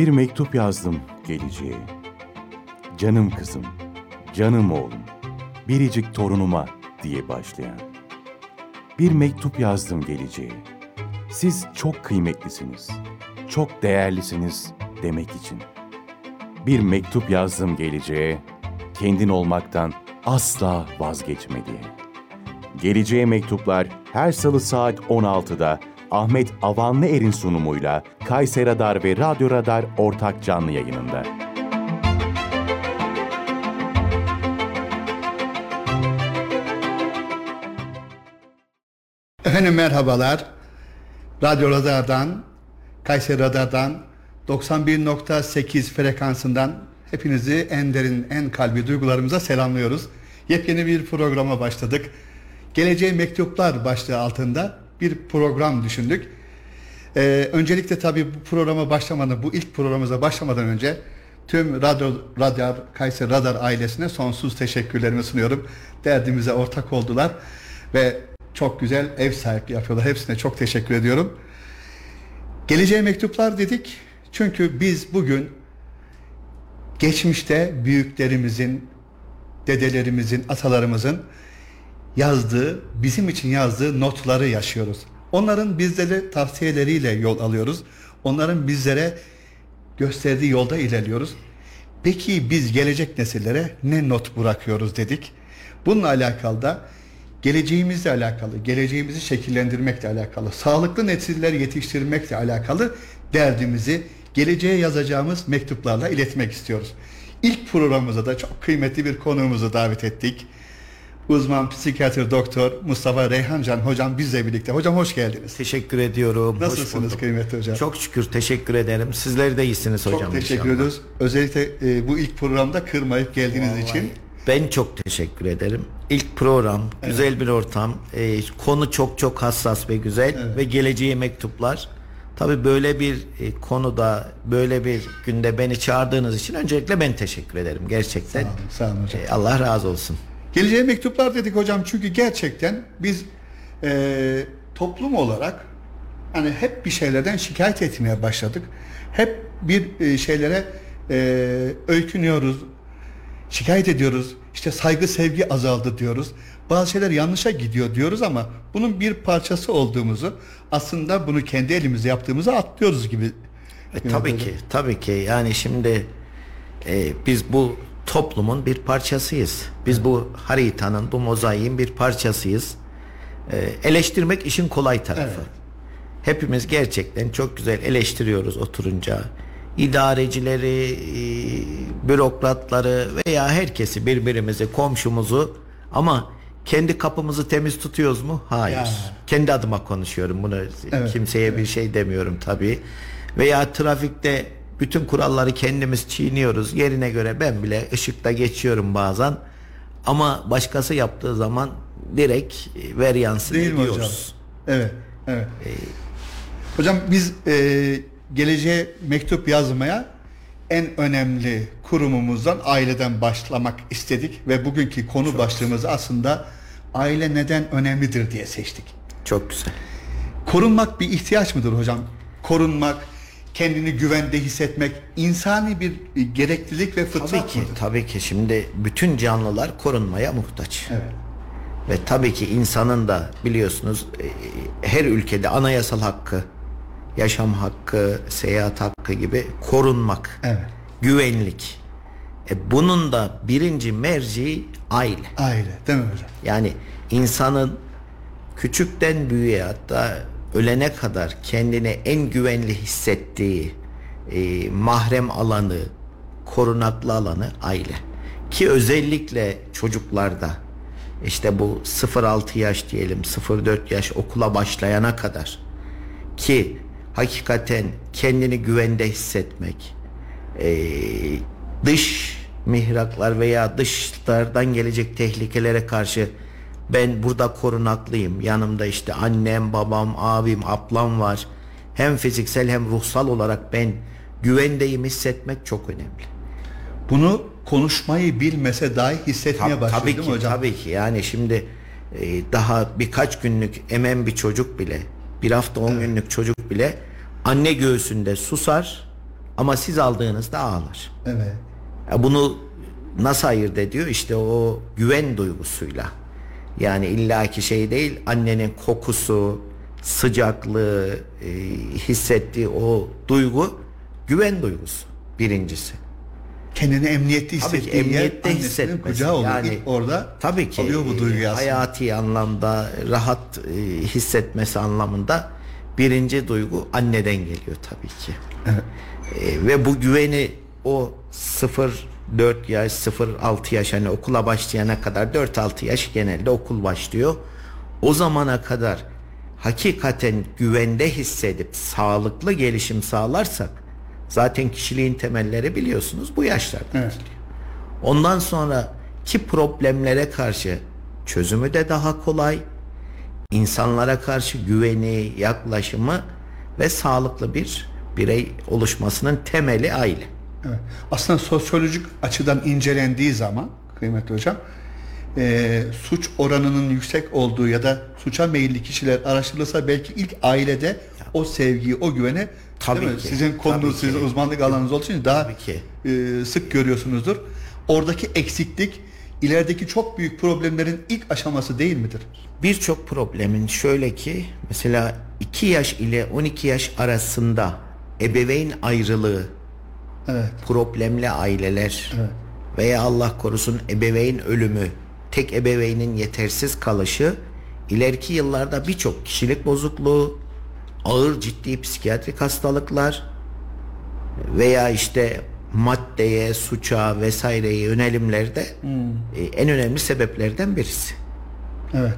Bir mektup yazdım geleceğe. Canım kızım, canım oğlum, biricik torunuma diye başlayan. Bir mektup yazdım geleceğe. Siz çok kıymetlisiniz, çok değerlisiniz demek için. Bir mektup yazdım geleceğe, kendin olmaktan asla vazgeçme diye. Geleceğe mektuplar her salı saat 16'da Ahmet Avanlı Er'in sunumuyla Kayseri Radar ve Radyo Radar ortak canlı yayınında. Efendim merhabalar. Radyo Radar'dan, Kayseri Radar'dan 91.8 frekansından hepinizi en derin, en kalbi duygularımıza selamlıyoruz. Yepyeni bir programa başladık. Geleceğe Mektuplar başlığı altında bir program düşündük. Ee, öncelikle tabii bu programa başlamadan, bu ilk programımıza başlamadan önce tüm Radyo Radar, Kayseri Radar ailesine sonsuz teşekkürlerimi sunuyorum. Derdimize ortak oldular ve çok güzel ev sahipliği yapıyorlar. Hepsine çok teşekkür ediyorum. Geleceğe mektuplar dedik. Çünkü biz bugün geçmişte büyüklerimizin, dedelerimizin, atalarımızın yazdığı, bizim için yazdığı notları yaşıyoruz. Onların bizlere tavsiyeleriyle yol alıyoruz. Onların bizlere gösterdiği yolda ilerliyoruz. Peki biz gelecek nesillere ne not bırakıyoruz dedik. Bununla alakalı da geleceğimizle alakalı, geleceğimizi şekillendirmekle alakalı, sağlıklı nesiller yetiştirmekle alakalı derdimizi geleceğe yazacağımız mektuplarla iletmek istiyoruz. İlk programımıza da çok kıymetli bir konuğumuzu davet ettik. Uzman psikiyatr doktor Mustafa Reyhancan hocam bizle birlikte. Hocam hoş geldiniz. Teşekkür ediyorum. Nasılsınız kıymetli hocam? Çok şükür teşekkür ederim. Sizler de iyisiniz hocam. Çok teşekkür inşallah. ediyoruz. Özellikle e, bu ilk programda kırmayıp geldiğiniz Vallahi için. Ben çok teşekkür ederim. İlk program, güzel bir ortam. Ee, konu çok çok hassas ve güzel ve geleceğe mektuplar. Tabii böyle bir e, konuda, böyle bir günde beni çağırdığınız için öncelikle ben teşekkür ederim gerçekten. Sağ olun, sağ olun hocam. Ee, Allah razı olsun. Geleceğe mektuplar dedik hocam çünkü gerçekten biz e, toplum olarak hani hep bir şeylerden şikayet etmeye başladık. Hep bir e, şeylere e, öykünüyoruz, şikayet ediyoruz. İşte saygı sevgi azaldı diyoruz. Bazı şeyler yanlışa gidiyor diyoruz ama bunun bir parçası olduğumuzu aslında bunu kendi elimizle yaptığımızı atlıyoruz gibi. E, tabii ki, tabii ki. Yani şimdi e, biz bu toplumun bir parçasıyız. Biz bu haritanın, bu mozaiğin bir parçasıyız. E, eleştirmek işin kolay tarafı. Evet. Hepimiz gerçekten çok güzel eleştiriyoruz oturunca. İdarecileri, e, bürokratları veya herkesi birbirimizi, komşumuzu ama kendi kapımızı temiz tutuyoruz mu? Hayır. Ya. Kendi adıma konuşuyorum bunu. Evet, Kimseye bir şey demiyorum tabii. Veya trafikte bütün kuralları kendimiz çiğniyoruz. Yerine göre ben bile ışıkta geçiyorum bazen. Ama başkası yaptığı zaman direkt e, ver yansın Değil mi hocam? ediyoruz. Evet, evet. Hocam biz e, geleceğe mektup yazmaya en önemli kurumumuzdan aileden başlamak istedik ve bugünkü konu başlığımızı aslında aile neden önemlidir diye seçtik. Çok güzel. Korunmak bir ihtiyaç mıdır hocam? Korunmak, kendini güvende hissetmek insani bir e, gereklilik ve fıtrat Tabii ki, mıdır? tabii ki. Şimdi bütün canlılar korunmaya muhtaç. Evet. Ve tabii ki insanın da biliyorsunuz e, her ülkede anayasal hakkı, yaşam hakkı, seyahat hakkı gibi korunmak, Evet. güvenlik. E bunun da birinci merci aile. Aile, değil mi hocam? Yani insanın küçükten büyüğe hatta ölene kadar kendini en güvenli hissettiği e, mahrem alanı, korunaklı alanı aile. Ki özellikle çocuklarda işte bu 0-6 yaş diyelim 0-4 yaş okula başlayana kadar ki hakikaten kendini güvende hissetmek e, dış mihraklar veya dışlardan gelecek tehlikelere karşı ben burada korunaklıyım. Yanımda işte annem, babam, abim, ablam var. Hem fiziksel hem ruhsal olarak ben güvendeyim hissetmek çok önemli. Bunu konuşmayı bilmese dahi hissetmeye Tab- başlıyor tabii ki, hocam? tabii ki. Yani şimdi e, daha birkaç günlük emen bir çocuk bile, bir hafta on günlük çocuk bile anne göğsünde susar Ama siz aldığınızda ağlar. Evet. Bunu nasıl ayırt ediyor? İşte o güven duygusuyla. Yani illaki şey değil annenin kokusu, sıcaklığı, e, hissettiği o duygu güven duygusu birincisi. Kendini emniyetli Tabii ki hissettiği emniyette yer hissetmesi. kucağı olur. Yani İlk orada tabii ki alıyor bu duyguyu e, aslında. hayati anlamda rahat e, hissetmesi anlamında birinci duygu anneden geliyor tabii ki. E, ve bu güveni o 0 4 yaş 0 6 yaş hani okula başlayana kadar 4 6 yaş genelde okul başlıyor. O zamana kadar hakikaten güvende hissedip sağlıklı gelişim sağlarsak zaten kişiliğin temelleri biliyorsunuz bu yaşlarda. Evet. Ondan sonra ki problemlere karşı çözümü de daha kolay. insanlara karşı güveni, yaklaşımı ve sağlıklı bir birey oluşmasının temeli aile. Evet. Aslında sosyolojik açıdan incelendiği zaman kıymetli hocam e, suç oranının yüksek olduğu ya da suça meyilli kişiler araştırılırsa belki ilk ailede o sevgiyi, o güveni Tabii ki, sizin konunuz, sizin uzmanlık alanınız olduğu için daha Tabii ki. e, sık görüyorsunuzdur. Oradaki eksiklik ilerideki çok büyük problemlerin ilk aşaması değil midir? Birçok problemin şöyle ki mesela 2 yaş ile 12 yaş arasında ebeveyn ayrılığı, Evet. problemli aileler veya Allah korusun ebeveyn ölümü, tek ebeveynin yetersiz kalışı ileriki yıllarda birçok kişilik bozukluğu, ağır ciddi psikiyatrik hastalıklar veya işte maddeye, suça vesaireye yönelimlerde e, en önemli sebeplerden birisi. Evet.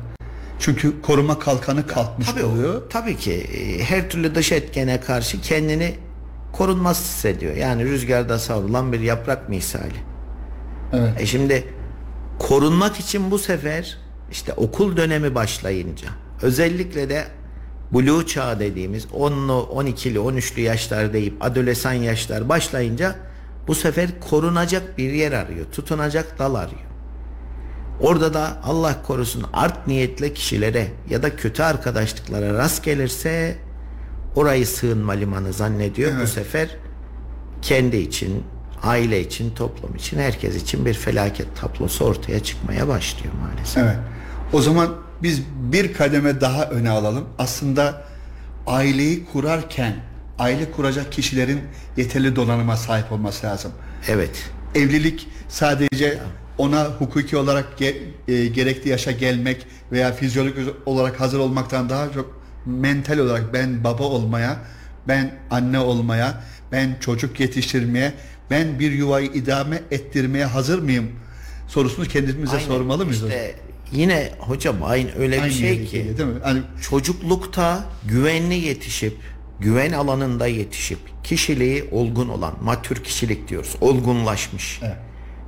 Çünkü koruma kalkanı kalkmış Tabii, o- oluyor. tabii ki e, her türlü dış etkene karşı kendini korunmaz hissediyor. Yani rüzgarda savrulan bir yaprak misali. Evet. E şimdi korunmak için bu sefer işte okul dönemi başlayınca özellikle de blue çağı dediğimiz 10'lu 12'li 13'lü yaşlar deyip adolesan yaşlar başlayınca bu sefer korunacak bir yer arıyor. Tutunacak dal arıyor. Orada da Allah korusun art niyetli kişilere ya da kötü arkadaşlıklara rast gelirse orayı sığınma limanı zannediyor. Bu Evet. sefer kendi için, aile için, toplum için, herkes için bir felaket tablosu ortaya çıkmaya başlıyor maalesef. Evet. O zaman biz bir kademe daha öne alalım. Aslında aileyi kurarken aile kuracak kişilerin yeterli donanıma sahip olması lazım. Evet. Evlilik sadece ona hukuki olarak ge- e, gerekli yaşa gelmek veya fizyolojik olarak hazır olmaktan daha çok mental olarak ben baba olmaya, ben anne olmaya, ben çocuk yetiştirmeye, ben bir yuvayı idame ettirmeye hazır mıyım sorusunu kendimize Aynen. sormalı mıyız? İşte yine hocam aynı öyle Aynı bir şey ki geliyor, değil mi? Hani çocuklukta güvenli yetişip güven alanında yetişip kişiliği olgun olan matür kişilik diyoruz olgunlaşmış Evet.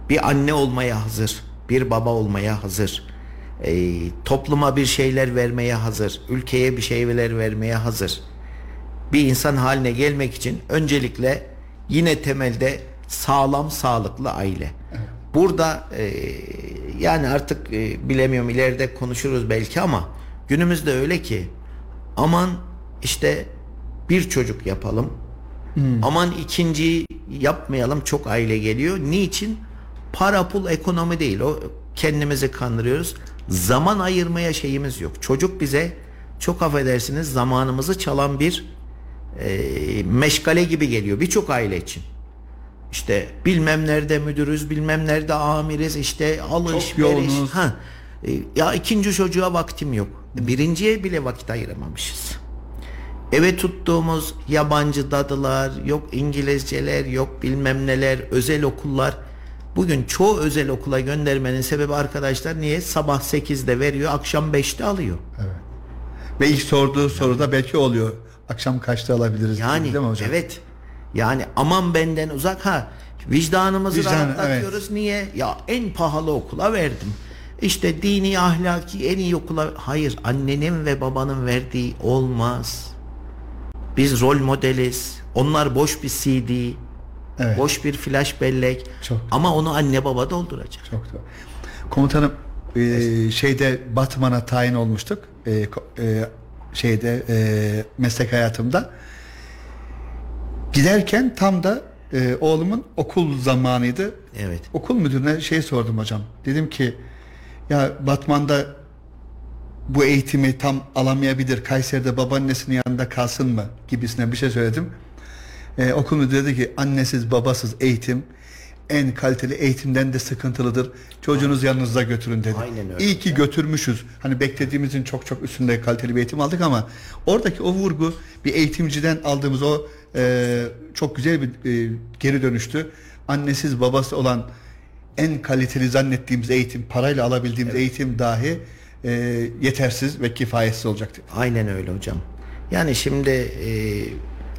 bir anne olmaya hazır bir baba olmaya hazır e, topluma bir şeyler vermeye hazır ülkeye bir şeyler vermeye hazır bir insan haline gelmek için öncelikle yine temelde sağlam sağlıklı aile. Burada e, yani artık e, bilemiyorum ileride konuşuruz belki ama günümüzde öyle ki aman işte bir çocuk yapalım. Aman ikinciyi yapmayalım çok aile geliyor. Niçin? Para pul ekonomi değil. O kendimizi kandırıyoruz. Zaman ayırmaya şeyimiz yok. Çocuk bize çok affedersiniz zamanımızı çalan bir e, meşgale gibi geliyor birçok aile için. İşte bilmem nerede müdürüz, bilmem nerede amiriz, işte alış, Çok veriş. Ha, e, ya ikinci çocuğa vaktim yok. Birinciye bile vakit ayıramamışız. Eve tuttuğumuz yabancı dadılar, yok İngilizceler, yok bilmem neler, özel okullar. Bugün çoğu özel okula göndermenin sebebi arkadaşlar niye? Sabah 8'de veriyor, akşam 5'te alıyor. ve ilk sorduğu soruda belki oluyor. Akşam kaçta alabiliriz? Yani değil mi hocam? evet. Yani aman benden uzak ha. Vicdanımızı Vicdan, rahatlatıyoruz. Niye? Ya en pahalı okula verdim. İşte dini ahlaki en iyi okula hayır annenin ve babanın verdiği olmaz. Biz rol modeliz. Onlar boş bir CD, Evet. boş bir flash bellek. Çok. Ama onu anne baba dolduracak. Çok doğru. Komutanım e, şeyde Batman'a tayin olmuştuk. E, e, şeyde e, meslek hayatımda. Giderken tam da e, oğlumun okul zamanıydı. Evet. Okul müdürüne şey sordum hocam. Dedim ki ya Batman'da bu eğitimi tam alamayabilir. Kayseri'de babaannesinin yanında kalsın mı gibisine bir şey söyledim. Ee, okul müdürü dedi ki annesiz babasız eğitim en kaliteli eğitimden de sıkıntılıdır. Çocuğunuz yanınızda götürün dedi. Aynen öyle. İyi ki götürmüşüz. Hani beklediğimizin çok çok üstünde kaliteli bir eğitim aldık ama oradaki o vurgu bir eğitimciden aldığımız o e, çok güzel bir e, geri dönüştü. Annesiz babası olan en kaliteli zannettiğimiz eğitim, parayla alabildiğimiz eğitim dahi e, yetersiz ve kifayetsiz olacaktı. Aynen öyle hocam. Yani şimdi e,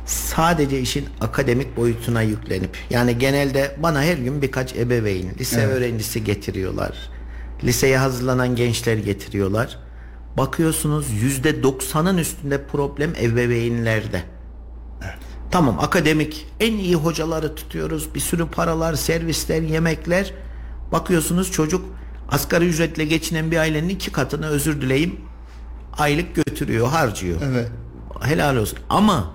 sadece işin akademik boyutuna yüklenip yani genelde bana her gün birkaç ebeveyn, lise Evet. öğrencisi getiriyorlar. Liseye hazırlanan gençler getiriyorlar. Bakıyorsunuz yüzde doksanın üstünde problem ebeveynlerde. Tamam akademik en iyi hocaları tutuyoruz. Bir sürü paralar, servisler, yemekler. Bakıyorsunuz çocuk asgari ücretle geçinen bir ailenin iki katını özür dileyim aylık götürüyor, harcıyor. Evet. Helal olsun. Ama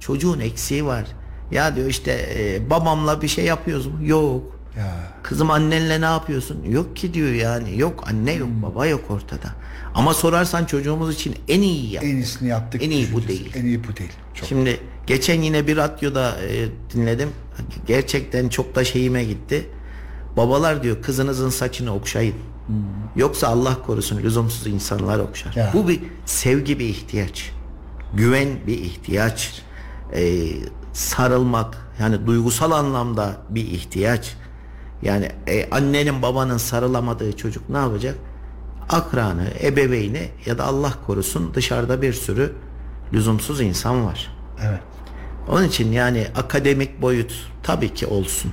çocuğun eksiği var. Ya diyor işte e, babamla bir şey yapıyoruz mu? Yok. Ya. Kızım annenle ne yapıyorsun? Yok ki diyor yani. Yok anne yok baba yok ortada. Ama sorarsan çocuğumuz için en iyi yap. En iyisini yaptık. En iyi bu değil. En iyi bu değil. Çok. Şimdi geçen yine bir radyoda e, dinledim. Gerçekten çok da şeyime gitti. Babalar diyor kızınızın saçını okşayın. Yoksa Allah korusun lüzumsuz insanlar okşar. Ya. Bu bir sevgi bir ihtiyaç. Güven bir ihtiyaç. E, sarılmak yani duygusal anlamda bir ihtiyaç. Yani e, annenin babanın sarılamadığı çocuk ne yapacak? Akranı, ebeveyni ya da Allah korusun dışarıda bir sürü lüzumsuz insan var. Evet. Onun için yani akademik boyut tabii ki olsun.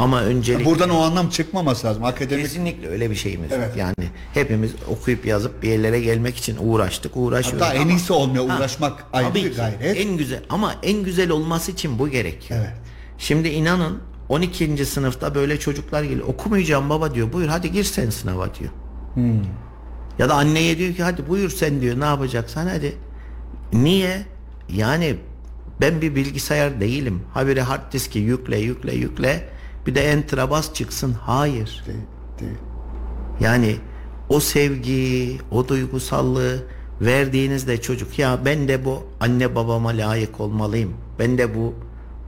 Ama öncelik Buradan o anlam çıkmaması lazım. Akademik kesinlikle öyle bir şeyimiz yok. Evet. Yani hepimiz okuyup yazıp bir yerlere gelmek için uğraştık, uğraşıyoruz. Hatta en ama- iyisi olmuyor. Ha, Uğraşmak ayrı tabii bir gayret. En güzel ama en güzel olması için bu gerekiyor. Evet. Şimdi inanın 12. sınıfta böyle çocuklar geliyor. Okumayacağım baba diyor. Buyur hadi gir sen sınava diyor. Hmm. Ya da anneye diyor ki hadi buyur sen diyor ne yapacaksan hadi. Niye? Yani ben bir bilgisayar değilim. Habire hard diski yükle yükle yükle. Bir de enter'a bas çıksın. Hayır. Değil, değil. Yani o sevgi, o duygusallığı verdiğinizde çocuk ya ben de bu anne babama layık olmalıyım. Ben de bu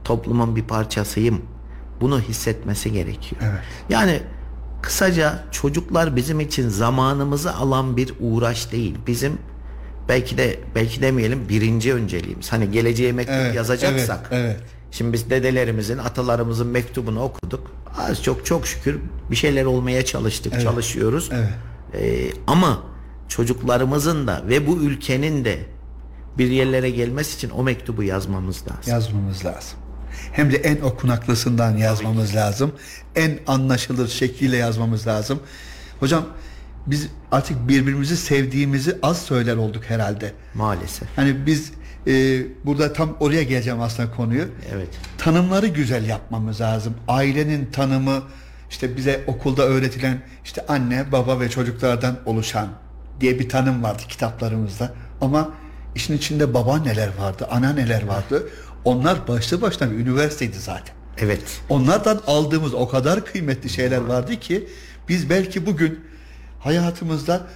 toplumun bir parçasıyım. Bunu hissetmesi gerekiyor. Evet. Yani kısaca çocuklar bizim için zamanımızı alan bir uğraş değil. Bizim belki de belki demeyelim birinci önceliğimiz. Hani geleceğe mektup Evet, yazacaksak. evet, evet. Şimdi biz dedelerimizin, atalarımızın mektubunu okuduk. Az çok çok şükür bir şeyler olmaya çalıştık, çalışıyoruz. Evet. Ee, ama çocuklarımızın da ve bu ülkenin de bir yerlere gelmesi için o mektubu yazmamız lazım. Yazmamız lazım. Hem de en okunaklısından yazmamız lazım. En anlaşılır şekliyle yazmamız lazım. Hocam biz artık birbirimizi sevdiğimizi az söyler olduk herhalde. Maalesef. Hani biz e, burada tam oraya geleceğim aslında konuyu. Evet. Tanımları güzel yapmamız lazım. Ailenin tanımı işte bize okulda öğretilen işte anne, baba ve çocuklardan oluşan diye bir tanım vardı kitaplarımızda. Ama işin içinde baba neler vardı, ana neler vardı. Onlar başlı başına bir üniversiteydi zaten. Evet. Onlardan aldığımız o kadar kıymetli şeyler vardı ki biz belki bugün hayatımızda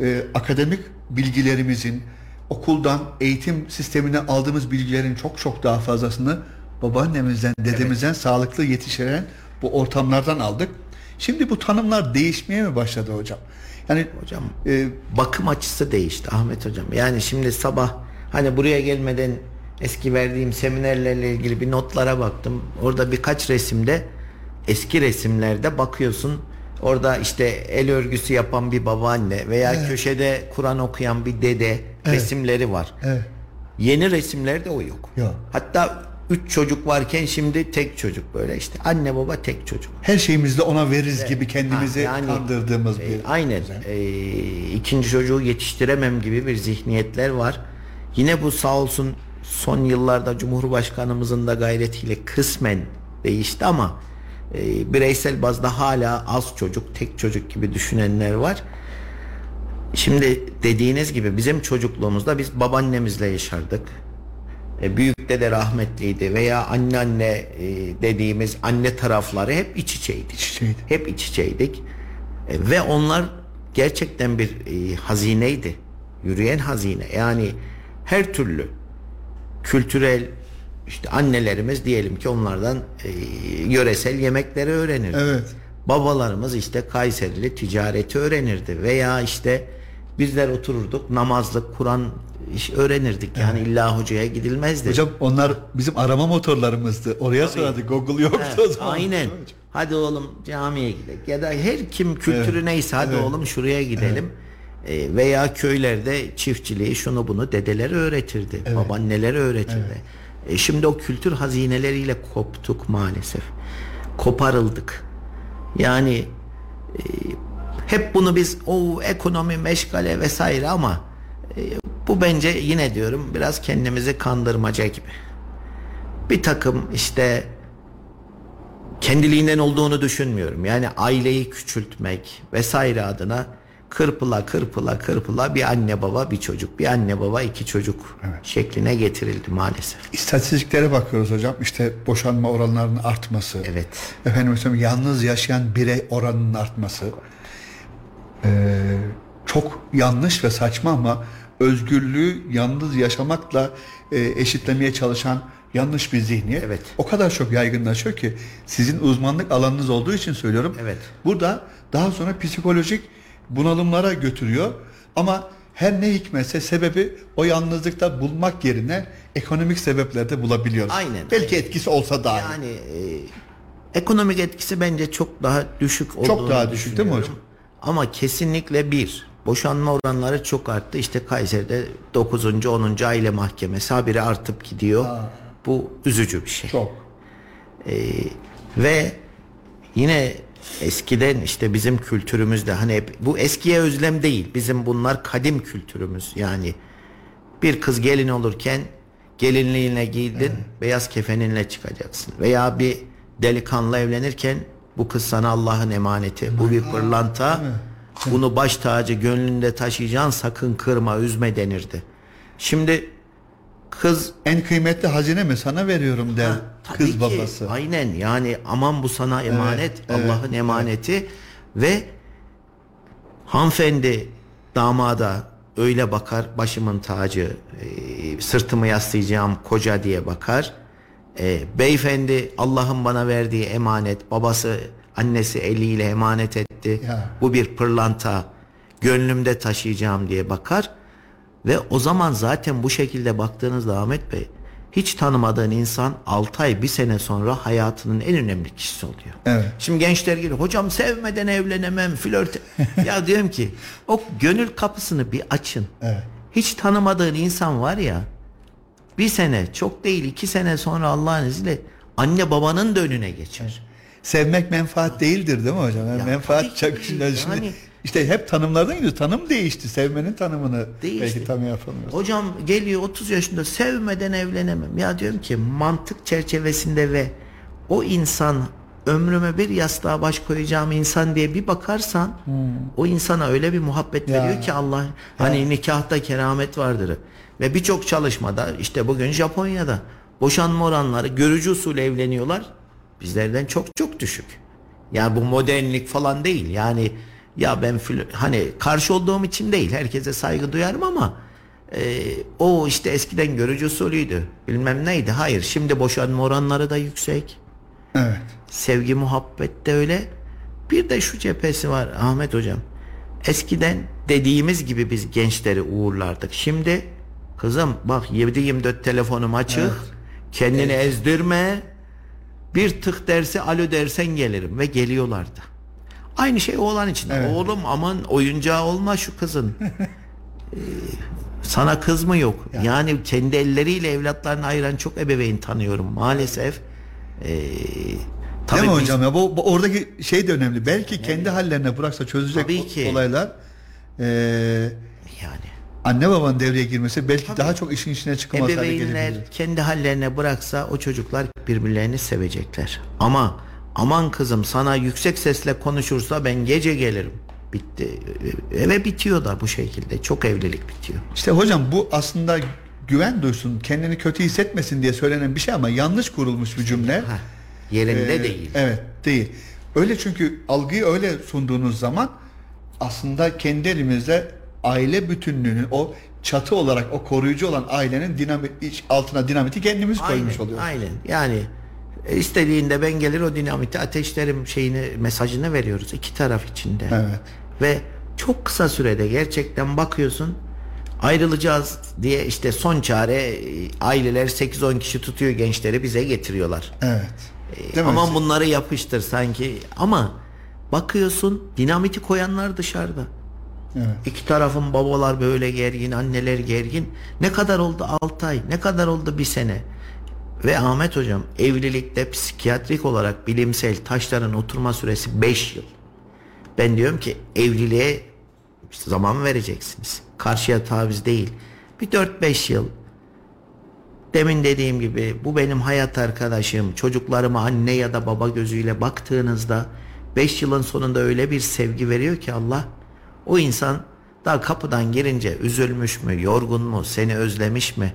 e, akademik bilgilerimizin okuldan eğitim sistemine aldığımız bilgilerin çok çok daha fazlasını babaannemizden, dedemizden sağlıklı yetiştiren bu ortamlardan aldık. Şimdi bu tanımlar değişmeye mi başladı hocam? Yani Hocam e, bakım açısı değişti Ahmet hocam. Yani şimdi sabah hani buraya gelmeden eski verdiğim seminerlerle ilgili bir notlara baktım. Orada birkaç resimde eski resimlerde bakıyorsun orada işte el örgüsü yapan bir babaanne veya köşede Kur'an okuyan bir dede resimleri var. evet. Yeni resimlerde o yok. Yok. Hatta üç çocuk varken şimdi tek çocuk böyle işte anne baba tek çocuk. her şeyimizde ona veririz gibi kendimizi Ha, yani, kandırdığımız e, bir aynen E, ikinci çocuğu yetiştiremem gibi bir zihniyetler var. Yine bu sağ olsun son yıllarda Cumhurbaşkanımızın da gayretiyle kısmen değişti ama e, bireysel bazda hala az çocuk, tek çocuk gibi düşünenler var. Şimdi dediğiniz gibi bizim çocukluğumuzda biz babaannemizle yaşardık. e, büyük dede rahmetliydi veya anneanne e, dediğimiz anne tarafları hep iç içeydi. İç içeydi. Hep iç içeydik. E, ve onlar gerçekten bir e, hazineydi. Yürüyen hazine. Yani her türlü kültürel işte annelerimiz diyelim ki onlardan e, yöresel yemekleri öğrenirdi. Evet. Babalarımız işte Kayserili ticareti öğrenirdi veya işte bizler otururduk namazlık, Kur'an iş öğrenirdik. Yani illa hocaya gidilmezdi. Hocam onlar bizim arama motorlarımızdı. Oraya sorardık. Google yoktu o Evet, zaman. aynen. Hadi oğlum camiye gidelim. Ya da her kim kültürü Evet, neyse hadi evet. oğlum şuraya gidelim. E, veya köylerde çiftçiliği şunu bunu dedeleri öğretirdi. Babaanneleri öğretirdi. E, şimdi o kültür hazineleriyle koptuk maalesef. Koparıldık. Yani e, hep bunu biz o ekonomi meşgale vesaire ama e, bu bence yine diyorum biraz kendimizi kandırmaca gibi. Bir takım işte kendiliğinden olduğunu düşünmüyorum. Yani aileyi küçültmek vesaire adına kırpıla kırpıla kırpıla bir anne baba bir çocuk bir anne baba iki çocuk şekline getirildi maalesef. İstatistiklere bakıyoruz hocam. İşte boşanma oranlarının artması. Evet. Efendim söyleyeyim yalnız yaşayan birey oranının artması. Ee, çok yanlış ve saçma ama özgürlüğü yalnız yaşamakla e, eşitlemeye çalışan yanlış bir zihniyet. Evet. O kadar çok yaygınlaşıyor ki sizin uzmanlık alanınız olduğu için söylüyorum. Evet. Burada daha sonra psikolojik bunalımlara götürüyor. Ama her ne hikmetse sebebi o yalnızlıkta bulmak yerine ekonomik sebeplerde bulabiliyoruz. Aynen. Belki etkisi olsa dahi. Yani e, ekonomik etkisi bence çok daha düşük olduğunu daha düşük değil mi hocam? Ama kesinlikle bir. Boşanma oranları çok arttı. İşte Kayseri'de 9. 10. aile mahkemesi habire artıp gidiyor. Bu üzücü bir şey. Çok. Ve yine eskiden işte bizim kültürümüzde hani hep bu eskiye özlem değil. Bizim bunlar kadim kültürümüz. Yani bir kız gelin olurken gelinliğine giydin beyaz kefeninle çıkacaksın. Veya bir delikanlı evlenirken bu kız sana Allah'ın emaneti. Bu bir pırlanta. Bunu baş tacı gönlünde taşıyacaksın sakın kırma üzme denirdi. Şimdi kız En kıymetli hazine mi sana veriyorum der Tabii kız ki, babası. Aynen yani aman bu sana emanet Allah'ın emaneti ve hanımefendi damada öyle bakar başımın tacı e, sırtımı yaslayacağım koca diye bakar. E, beyefendi Allah'ın bana verdiği emanet babası annesi eliyle emanet etti. Ya. Bu bir pırlanta gönlümde taşıyacağım diye bakar. Ve o zaman zaten bu şekilde baktığınızda Ahmet Bey hiç tanımadığın insan 6 ay bir sene sonra hayatının en önemli kişisi oluyor. Evet. Şimdi gençler geliyor hocam sevmeden evlenemem flört. ya diyorum ki o gönül kapısını bir açın. Evet. Hiç tanımadığın insan var ya bir sene çok değil iki sene sonra Allah'ın izniyle anne babanın da önüne geçer. Sevmek menfaat değildir değil mi hocam? Yani Ya menfaat şimdi Yani- işte hep tanımlardan gidiyor. Tanım değişti. Sevmenin tanımını Değişti. belki tam yapamıyoruz. Hocam geliyor 30 yaşında sevmeden evlenemem. Ya diyorum ki mantık çerçevesinde ve o insan ömrüme bir yastığa baş koyacağım insan diye bir bakarsan o insana öyle bir muhabbet Hmm. Ya. veriyor ki Allah hani nikahta keramet vardır. Ve birçok çalışmada işte bugün Japonya'da boşanma oranları görücü usulü evleniyorlar. Bizlerden çok çok düşük. Yani bu modernlik falan değil. Yani ya ben hani karşı olduğum için değil. Herkese saygı duyarım ama e, o işte eskiden görücü usulüydü. Bilmem neydi. Hayır. Şimdi boşanma oranları da yüksek. Evet. Sevgi muhabbet de öyle. Bir de şu cephesi var Ahmet hocam. Eskiden dediğimiz gibi biz gençleri uğurlardık. Şimdi kızım bak 7-24 telefonum açık. Kendini ezdirme. Bir tık derse alo dersen gelirim ve geliyorlardı. Aynı şey oğlan için. de. Oğlum aman oyuncağı olma şu kızın. Ee, sana kız mı yok? Yani kendi elleriyle evlatlarını ayıran çok ebeveyn tanıyorum maalesef. Ee, tabii Değil mi biz- hocam ya? Bu, bu oradaki şey de önemli. Belki kendi hallerine bıraksa çözecek Tabii ki. olaylar. Ee, yani anne babanın devreye girmesi belki daha çok işin içine çıkılmaz hale ebeveynler gelebilir. kendi hallerine bıraksa o çocuklar birbirlerini sevecekler. Ama aman kızım sana yüksek sesle konuşursa ben gece gelirim. Bitti. Eve bitiyor da bu şekilde. Çok evlilik bitiyor. İşte hocam bu aslında güven duysun, kendini kötü hissetmesin diye söylenen bir şey ama yanlış kurulmuş bir cümle. Heh, yerinde Ee, değil. Evet, değil. Öyle çünkü algıyı öyle sunduğunuz zaman aslında kendi elimizde aile bütünlüğünün o çatı olarak o koruyucu olan ailenin dinamit altına dinamiti kendimiz koymuş aynen, oluyoruz. aynen. Yani e, istediğinde ben gelir o dinamiti ateşlerim şeyini mesajını veriyoruz iki taraf içinde. Evet. Ve çok kısa sürede gerçekten bakıyorsun ayrılacağız diye işte son çare e, aileler 8-10 kişi tutuyor gençleri bize getiriyorlar. Evet. E, Değil mi? Bunları yapıştır sanki ama bakıyorsun dinamiti koyanlar dışarıda. Evet. İki tarafın babalar böyle gergin, anneler gergin. Ne kadar oldu 6 ay, ne kadar oldu bir sene? Ve Ahmet hocam evlilikte psikiyatrik olarak bilimsel taşların oturma süresi 5 yıl. Ben diyorum ki evliliğe zaman vereceksiniz. Karşıya taviz değil. Bir 4-5 yıl Demin dediğim gibi bu benim hayat arkadaşım. Çocuklarıma anne ya da baba gözüyle baktığınızda 5 yılın sonunda öyle bir sevgi veriyor ki Allah. O insan daha kapıdan girince üzülmüş mü, yorgun mu, seni özlemiş mi?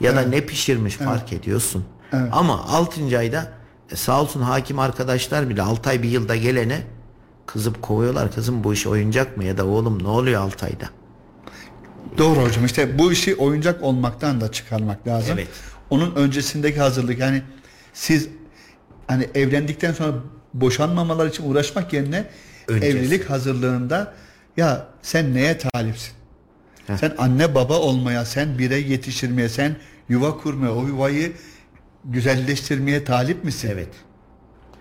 Ya da ne pişirmiş fark ediyorsun. Ama 6. ayda e, sağ olsun hakim arkadaşlar bile 6 ay bir yılda gelene kızıp kovuyorlar. Kızım bu iş oyuncak mı ya da oğlum ne oluyor 6 ayda? Doğru hocam işte bu işi oyuncak olmaktan da çıkarmak lazım. Evet. Onun öncesindeki hazırlık yani siz hani evlendikten sonra boşanmamalar için uğraşmak yerine Öncesi. evlilik hazırlığında ya sen neye talipsin? Sen anne baba olmaya, sen birey yetiştirmeye, sen yuva kurmaya, o yuvayı güzelleştirmeye talip misin? Evet.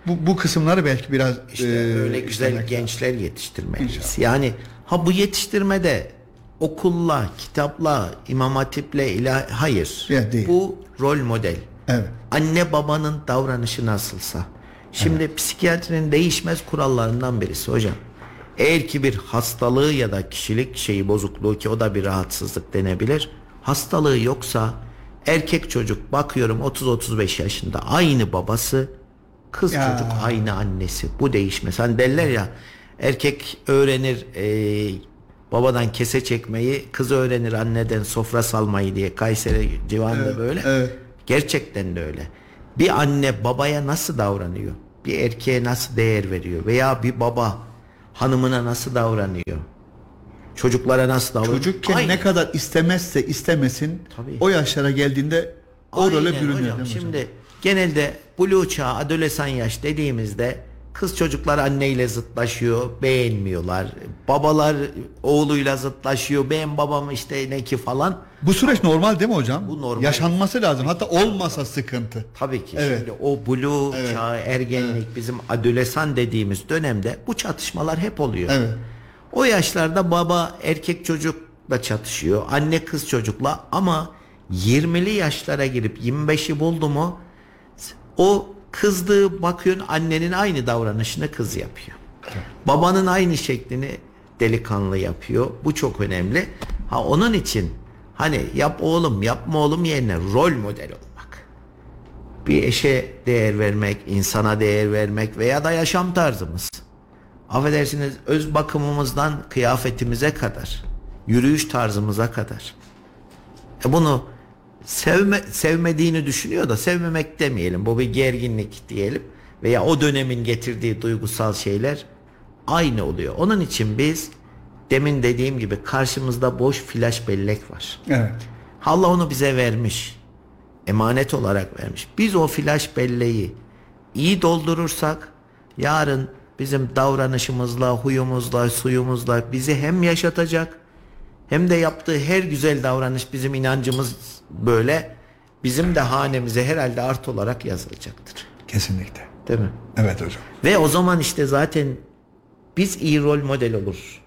Bu, bu kısımları belki biraz İşte e, öyle güzel gençler yetiştirmeliyiz. İnşallah. Yani ha bu yetiştirmede okulla, kitapla, imam hatiple ilah hayır. Ya değil. Bu rol model. Evet. Anne babanın davranışı nasılsa. Şimdi psikiyatrinin değişmez kurallarından birisi hocam. Eğer ki bir hastalığı ya da kişilik şeyi bozukluğu ki o da bir rahatsızlık denebilir. Hastalığı yoksa erkek çocuk bakıyorum 30-35 yaşında aynı babası kız Ya. çocuk aynı annesi. Bu değişmez. Hani derler ya erkek öğrenir e, babadan kese çekmeyi kız öğrenir anneden sofra salmayı diye Kayseri civarında böyle. evet. Gerçekten de öyle. Bir anne babaya nasıl davranıyor? Bir erkeğe nasıl değer veriyor? Veya bir baba hanımına nasıl davranıyor? Çocuklara nasıl davranıyor? Çocukken Aynen. ne kadar istemezse istemesin Tabii. o yaşlara geldiğinde o role Aynen bürünüyor. hocam. Şimdi genelde blue çağ, adolesan yaş dediğimizde kız çocuklar anneyle zıtlaşıyor, beğenmiyorlar. Babalar oğluyla zıtlaşıyor, ben babam işte ne ki falan. Bu süreç normal değil mi hocam? Bu normal. Yaşanması lazım. Hatta olmasa sıkıntı. Tabii ki. Evet. Şimdi o blue çağı, ergenlik, bizim adolesan dediğimiz dönemde bu çatışmalar hep oluyor. Evet. O yaşlarda baba erkek çocukla çatışıyor, anne kız çocukla ama 20'li yaşlara girip 25'i buldu mu o kızdığı bakıyorsun annenin aynı davranışını kız yapıyor. Babanın aynı şeklini delikanlı yapıyor. Bu çok önemli. Ha onun için hani yap oğlum yapma oğlum yerine rol model olmak. Bir eşe değer vermek, insana değer vermek veya da yaşam tarzımız. Affedersiniz öz bakımımızdan kıyafetimize kadar, yürüyüş tarzımıza kadar. E bunu sevme, sevmediğini düşünüyor da sevmemek demeyelim. Bu bir gerginlik diyelim. Veya o dönemin getirdiği duygusal şeyler aynı oluyor. Onun için biz demin dediğim gibi karşımızda boş flash bellek var. Evet. Allah onu bize vermiş. Emanet olarak vermiş. Biz o flash belleği iyi doldurursak yarın bizim davranışımızla, huyumuzla, suyumuzla bizi hem yaşatacak hem de yaptığı her güzel davranış bizim inancımız böyle bizim de hanemize herhalde art olarak yazılacaktır. Kesinlikle. Değil mi? Evet hocam. Ve o zaman işte zaten biz iyi rol model olur.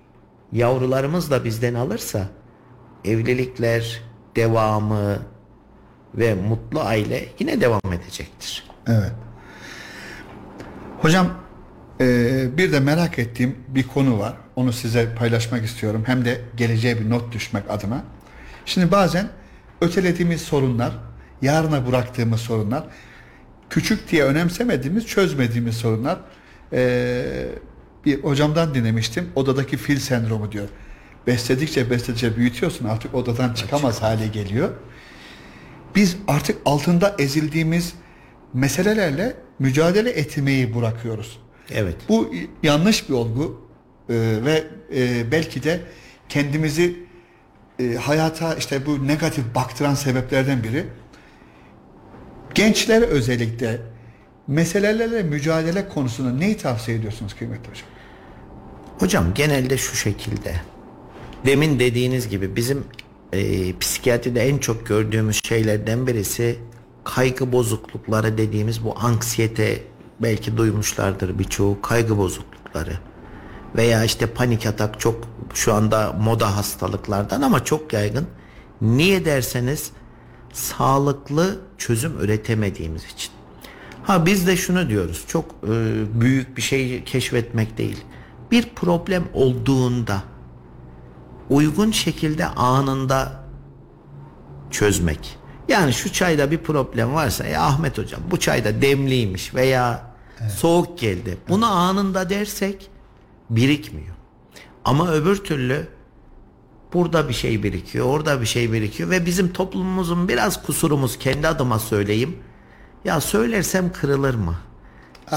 Yavrularımız da bizden alırsa evlilikler, devamı ve mutlu aile yine devam edecektir. Evet. Hocam e, bir de merak ettiğim bir konu var. Onu size paylaşmak istiyorum. Hem de geleceğe bir not düşmek adına. Şimdi bazen ötelediğimiz sorunlar, yarına bıraktığımız sorunlar, küçük diye önemsemediğimiz, çözmediğimiz sorunlar. E, bir hocamdan dinlemiştim. Odadaki fil sendromu diyor. Besledikçe besledikçe büyütüyorsun artık odadan çıkamaz hale geliyor. biz artık altında ezildiğimiz meselelerle mücadele etmeyi bırakıyoruz. Evet. Bu yanlış bir olgu e, ve e, belki de kendimizi e, hayata işte bu negatif baktıran sebeplerden biri. Gençlere özellikle meselelerle mücadele konusunda neyi tavsiye ediyorsunuz kıymetli hocam? Hocam genelde şu şekilde. Demin dediğiniz gibi bizim e, psikiyatride en çok gördüğümüz şeylerden birisi kaygı bozuklukları dediğimiz bu anksiyete belki duymuşlardır birçoğu kaygı bozuklukları veya işte panik atak çok şu anda moda hastalıklardan ama çok yaygın. Niye derseniz sağlıklı çözüm üretemediğimiz için. Ha biz de şunu diyoruz. Çok e, büyük bir şey keşfetmek değil. Bir problem olduğunda uygun şekilde anında çözmek. Yani şu çayda bir problem varsa ya Ahmet hocam bu çayda demliymiş veya soğuk geldi. Bunu anında dersek birikmiyor. Ama öbür türlü burada bir şey birikiyor, orada bir şey birikiyor ve bizim toplumumuzun biraz kusurumuz kendi adıma söyleyeyim. Ya söylersem kırılır mı?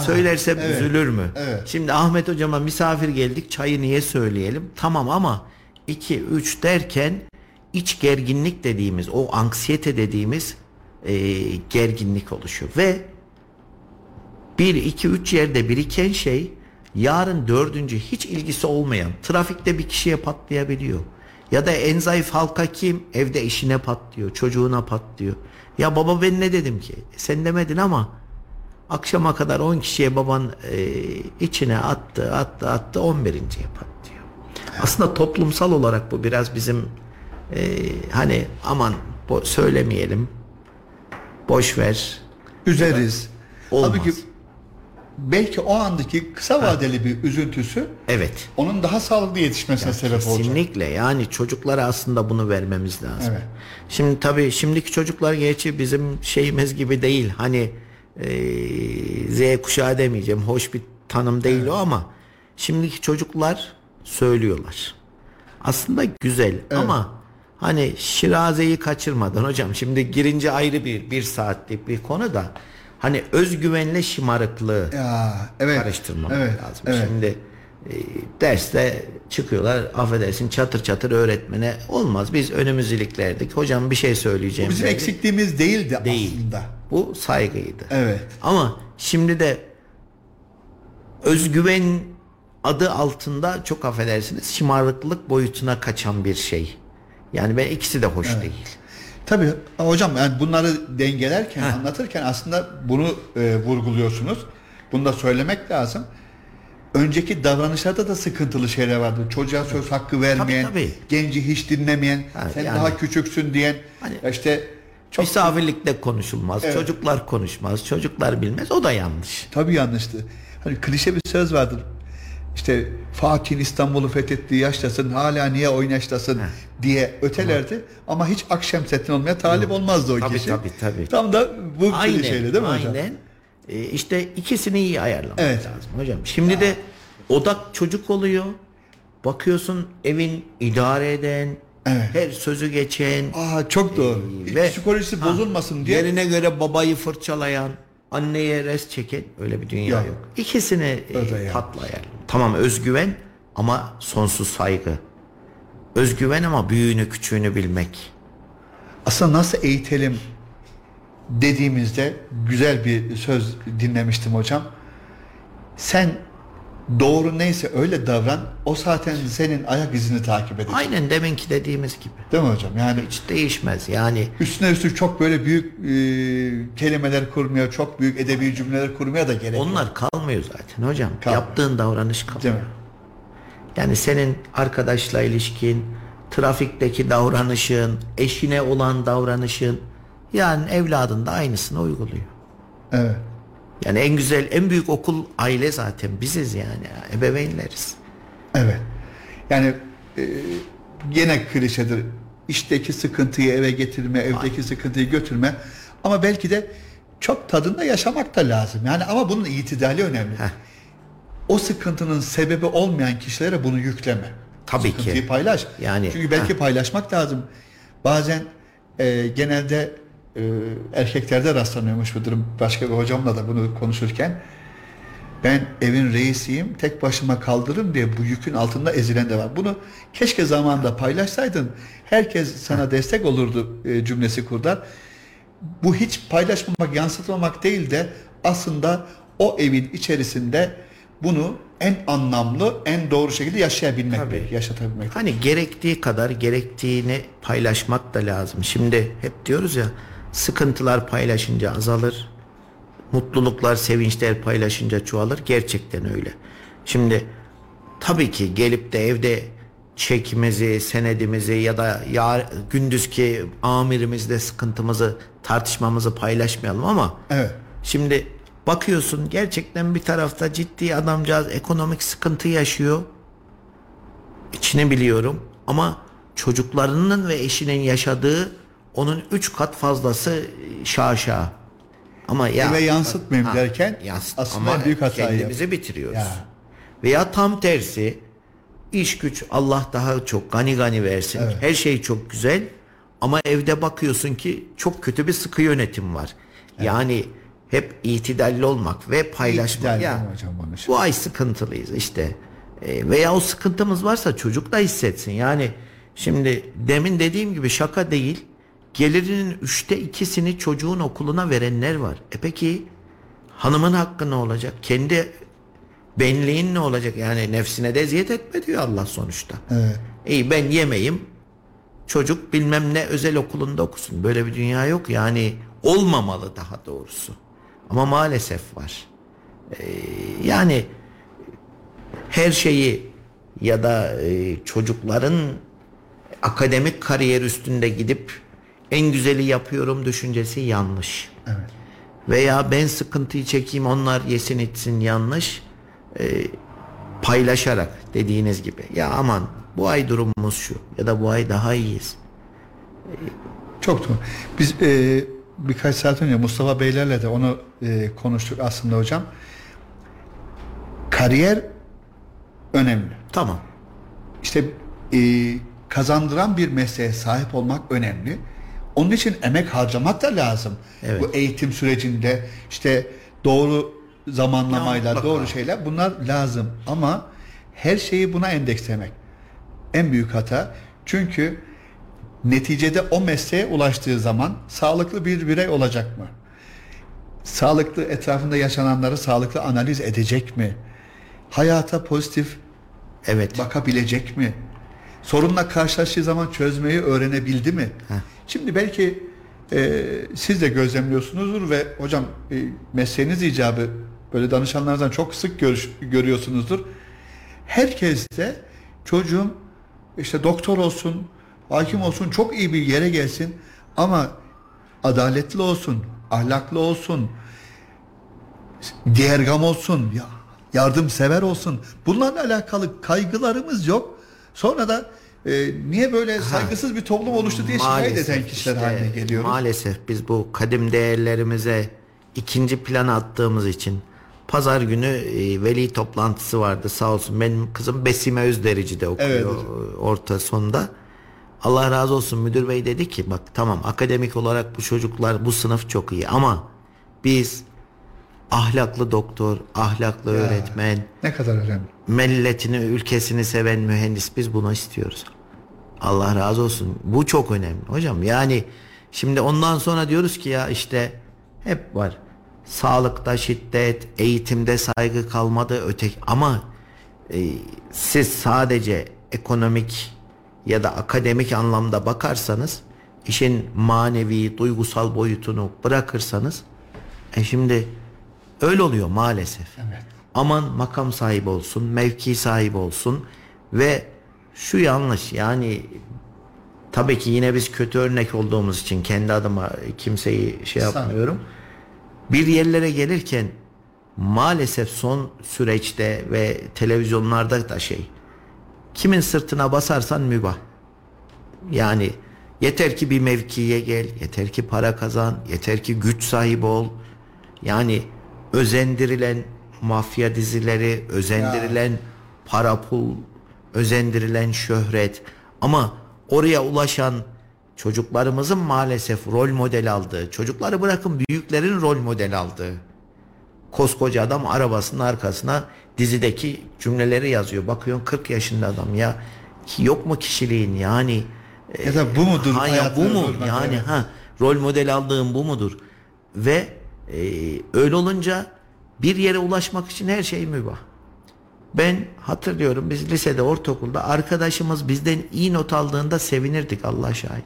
Söylersem evet, üzülür mü? evet. Şimdi Ahmet hocama misafir geldik çayı niye söyleyelim? Tamam ama 2 3 derken iç gerginlik dediğimiz o anksiyete dediğimiz e, gerginlik oluşuyor ve 1 2 3 yerde biriken şey yarın dördüncü hiç ilgisi olmayan trafikte bir kişiye patlayabiliyor. Ya da en zayıf halka kim? Evde işine patlıyor, çocuğuna patlıyor. Ya baba ben ne dedim ki? E, sen demedin ama akşama kadar 10 kişiye baban e, içine attı, attı, attı 11.ye patlıyor. Aslında toplumsal olarak bu biraz bizim e, hani aman bo- söylemeyelim, boş ver. Üzeriz. Olmaz. Halbuki belki o andaki kısa vadeli bir üzüntüsü Evet. onun daha sağlıklı yetişmesine sebep olacak. Kesinlikle yani çocuklara aslında bunu vermemiz lazım. Evet. Şimdi tabii şimdiki çocuklar gerçi bizim şeyimiz gibi değil. Hani e, Z kuşağı demeyeceğim. Hoş bir tanım değil o ama şimdiki çocuklar söylüyorlar. Aslında güzel ama hani şirazeyi kaçırmadan hocam şimdi girince ayrı bir bir saatlik bir konu da hani özgüvenle şımarıklığı Ya, evet. karıştırmamak evet, lazım. Evet. Şimdi e, derste çıkıyorlar affedersin çatır çatır öğretmene olmaz biz önümüz iliklerdik hocam bir şey söyleyeceğim. Bizim derdi. eksikliğimiz değildi Değil. aslında. Bu saygıydı. Evet. Ama şimdi de özgüven adı altında çok affedersiniz şımarıklık boyutuna kaçan bir şey. Yani ben ikisi de hoş değil. Tabii hocam yani bunları dengelerken anlatırken aslında bunu e, vurguluyorsunuz. Bunu da söylemek lazım. Önceki davranışlarda da sıkıntılı şeyler vardı. Çocuğa söz hakkı vermeyen, Tabii, tabii. genci hiç dinlemeyen, Ha, sen yani- daha küçüksün diyen, Hani- işte çok Misafirlikte konuşulmaz. Çocuklar konuşmaz. Çocuklar bilmez. O da yanlış. tabii yanlıştı. Hani klişe bir söz vardır. İşte Fatih'in İstanbul'u fethettiği yaştasın hala niye oynaştasın diye ötelerdi ama hiç Akşemseddin olmaya talip olmazdı o Tabii, kişi. tabii, tabii. Tam da bu Aynen. klişeyle değil mi hocam? Aynen. E, işte ikisini iyi ayarlamak Evet. lazım hocam. Şimdi de odak çocuk oluyor. Bakıyorsun evin idare eden, Evet. her sözü geçen Aa çok doğru. e, ve Psikolojisi ha, bozulmasın diye. yerine göre babayı fırçalayan, anneye res çeken öyle bir dünya Yok. yok. İkisini e, Öyle yani. Tamam özgüven ama sonsuz saygı. Özgüven ama büyüğünü küçüğünü bilmek. Aslında nasıl eğitelim dediğimizde güzel bir söz dinlemiştim hocam. Sen doğru neyse öyle davran. O zaten senin ayak izini takip edecek. Aynen deminki dediğimiz gibi. Değil mi hocam? Yani Hiç değişmez. Yani üstüne üstlük çok böyle büyük e, kelimeler kurmaya, çok büyük edebi cümleler kurmaya da gerek yok. Onlar kalmıyor zaten hocam. Kalmıyor. Yaptığın davranış kalmıyor. Değil mi? Yani senin arkadaşla ilişkin, trafikteki davranışın, eşine olan davranışın yani evladın da aynısını uyguluyor. Evet. Yani en güzel, en büyük okul aile zaten biziz yani. Ebeveynleriz. Evet. Yani e, gene klişedir. İşteki sıkıntıyı eve getirme, evdeki sıkıntıyı götürme. Ama belki de çok tadında yaşamak da lazım. Yani ama bunun itidali önemli. O sıkıntının sebebi olmayan kişilere bunu yükleme. Tabii ki. Sıkıntıyı paylaş. Yani, Çünkü belki ha. paylaşmak lazım. Bazen e, genelde e, erkeklerde rastlanıyormuş bu durum. Başka bir hocamla da bunu konuşurken ben evin reisiyim tek başıma kaldırırım diye bu yükün altında ezilen de var. Bunu keşke zamanında paylaşsaydın herkes sana destek olurdu e, cümlesi kurdan. Bu hiç paylaşmamak, yansıtmamak değil de aslında o evin içerisinde bunu en anlamlı, en doğru şekilde yaşayabilmek, Tabii. yaşatabilmek. Hani gerektiği kadar gerektiğini paylaşmak da lazım. Şimdi hep diyoruz ya sıkıntılar paylaşınca azalır. Mutluluklar, sevinçler paylaşınca çoğalır. Gerçekten öyle. Şimdi tabii ki gelip de evde çekimizi, senedimizi ya da ya, gündüzki amirimizle sıkıntımızı, tartışmamızı paylaşmayalım ama Evet. Şimdi bakıyorsun gerçekten bir tarafta ciddi adamcağız ekonomik sıkıntı yaşıyor. İçini biliyorum ama çocuklarının ve eşinin yaşadığı onun üç kat fazlası şaşa. Ama ya Eve yansıtmayayım Ha, derken yansıt- aslında ama büyük hatayı kendimizi yap- bitiriyoruz. Ya. Veya tam tersi iş güç Allah daha çok gani gani versin. Evet. Her şey çok güzel ama evde bakıyorsun ki çok kötü bir sıkı yönetim var. Yani hep itidalli olmak ve paylaşmak. İtidalli Ya, hocam bu ay sıkıntılıyız işte. E, veya o sıkıntımız varsa çocuk da hissetsin. Yani şimdi demin dediğim gibi şaka değil. Gelirinin üçte ikisini çocuğun okuluna verenler var. E peki hanımın hakkı ne olacak? Kendi benliğin ne olacak? Yani nefsine de eziyet etme diyor Allah sonuçta. Evet. İyi ben yemeyim. Çocuk bilmem ne özel okulunda okusun. Böyle bir dünya yok. Yani olmamalı daha doğrusu. Ama maalesef var. Ee, yani her şeyi ya da e, çocukların akademik kariyer üstünde gidip en güzeli yapıyorum düşüncesi yanlış. Evet. Veya ben sıkıntıyı çekeyim onlar yesin içsin yanlış. Ee, paylaşarak dediğiniz gibi ya aman bu ay durumumuz şu ya da bu ay daha iyiyiz. Çok doğru. Biz e, birkaç saat önce Mustafa Beylerle de onu e, konuştuk aslında hocam. Kariyer önemli. Tamam. İşte e, kazandıran bir mesleğe sahip olmak önemli. Onun için emek harcamak da lazım. Evet. Bu eğitim sürecinde işte doğru zamanlamayla, Ya doğru şeyler bunlar lazım. Ama her şeyi buna endekslemek en büyük hata. Çünkü neticede o mesleğe ulaştığı zaman sağlıklı bir birey olacak mı? Sağlıklı etrafında yaşananları sağlıklı analiz edecek mi? Hayata pozitif Evet. bakabilecek mi? Sorunla karşılaştığı zaman çözmeyi öğrenebildi mi? Şimdi belki e, siz de gözlemliyorsunuzdur ve hocam e, mesleğiniz icabı böyle danışanlardan çok sık görüş, görüyorsunuzdur. Herkes de çocuğum işte doktor olsun, hakim olsun, çok iyi bir yere gelsin ama adaletli olsun, ahlaklı olsun, diğergam olsun, ya yardımsever olsun. Bunlarla alakalı kaygılarımız yok. Sonra da e, niye böyle saygısız bir toplum oluştu diye şikayet eden kişiler işte, haline geliyoruz. Maalesef biz bu kadim değerlerimize ikinci plana attığımız için pazar günü e, veli toplantısı vardı sağ olsun. Benim kızım Besime Özderici'de okuyor Evet e, orta sonda. Allah razı olsun müdür bey dedi ki bak tamam akademik olarak bu çocuklar bu sınıf çok iyi ama biz ahlaklı doktor, ahlaklı öğretmen, Ne kadar önemli. milletini, ülkesini seven mühendis biz bunu istiyoruz. Allah razı olsun. Bu çok önemli hocam. Yani şimdi ondan sonra diyoruz ki ya işte hep var. Sağlıkta şiddet, eğitimde saygı kalmadı öteki ama e, siz sadece ekonomik ya da akademik anlamda bakarsanız işin manevi, duygusal boyutunu bırakırsanız e şimdi öyle oluyor maalesef. Evet. Aman makam sahibi olsun, mevki sahibi olsun ve şu yanlış yani tabii ki yine biz kötü örnek olduğumuz için kendi adıma kimseyi şey yapmıyorum. Bir yerlere gelirken maalesef son süreçte ve televizyonlarda da şey kimin sırtına basarsan mübah. Yani yeter ki bir mevkiye gel, yeter ki para kazan, yeter ki güç sahibi ol. Yani özendirilen mafya dizileri, özendirilen para pul, özendirilen şöhret ama oraya ulaşan çocuklarımızın maalesef rol model aldığı, çocukları bırakın büyüklerin rol model aldığı koskoca adam arabasının arkasına dizideki cümleleri yazıyor. Bakıyorsun 40 yaşında adam ya ki yok mu kişiliğin yani Ya da bu mudur? ha ya bu mu yani Evet. ha rol model aldığım bu mudur ve e, öyle olunca bir yere ulaşmak için her şey mübah. Ben hatırlıyorum biz lisede ortaokulda arkadaşımız bizden iyi not aldığında sevinirdik Allah şahit.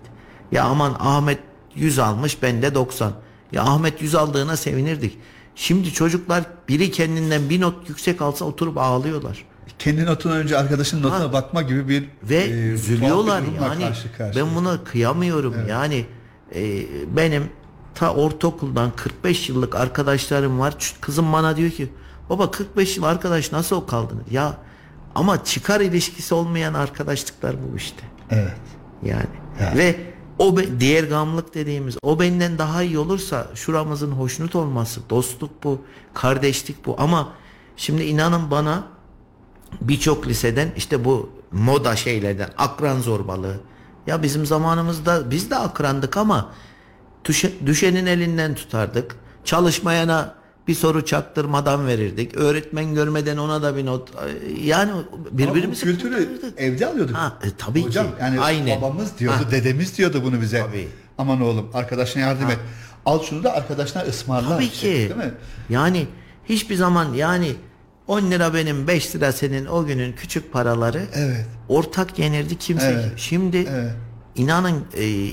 Ya aman Ahmet 100 almış ben de 90. Ya Ahmet 100 aldığına sevinirdik. Şimdi çocuklar biri kendinden bir not yüksek alsa oturup ağlıyorlar. Kendi notundan önce arkadaşın notuna Ha. bakma gibi bir Ve e, üzülüyorlar yani. karşı karşıya. ben buna kıyamıyorum. Yani e, benim ta ortaokuldan 45 yıllık arkadaşlarım var. Kızım bana diyor ki baba 45 yıl arkadaş nasıl kaldınız? Ya ama çıkar ilişkisi olmayan arkadaşlıklar bu işte. Evet. Yani. Yani. Ve o be- diğer gamlık dediğimiz o benden daha iyi olursa şuramızın hoşnut olması dostluk bu kardeşlik bu ama şimdi inanın bana birçok liseden işte bu moda şeylerden akran zorbalığı ya bizim zamanımızda biz de akrandık ama düşenin elinden tutardık çalışmayana bir soru çaktırmadan verirdik öğretmen görmeden ona da bir not yani birbirimizi kültürü kullanırdık. evde alıyorduk. Ha, e, tabii ki. Hocam yani Aynen. babamız diyordu, Ha. dedemiz diyordu bunu bize. Tabii. Aman oğlum arkadaşına yardım et. Al şunu da arkadaşına ısmarla. Tabii Şey, ki. Değil mi? Yani hiçbir zaman yani 10 lira benim 5 lira senin o günün küçük paraları Evet. ortak yenirdi kimse. Evet. Şimdi Evet. inanın e,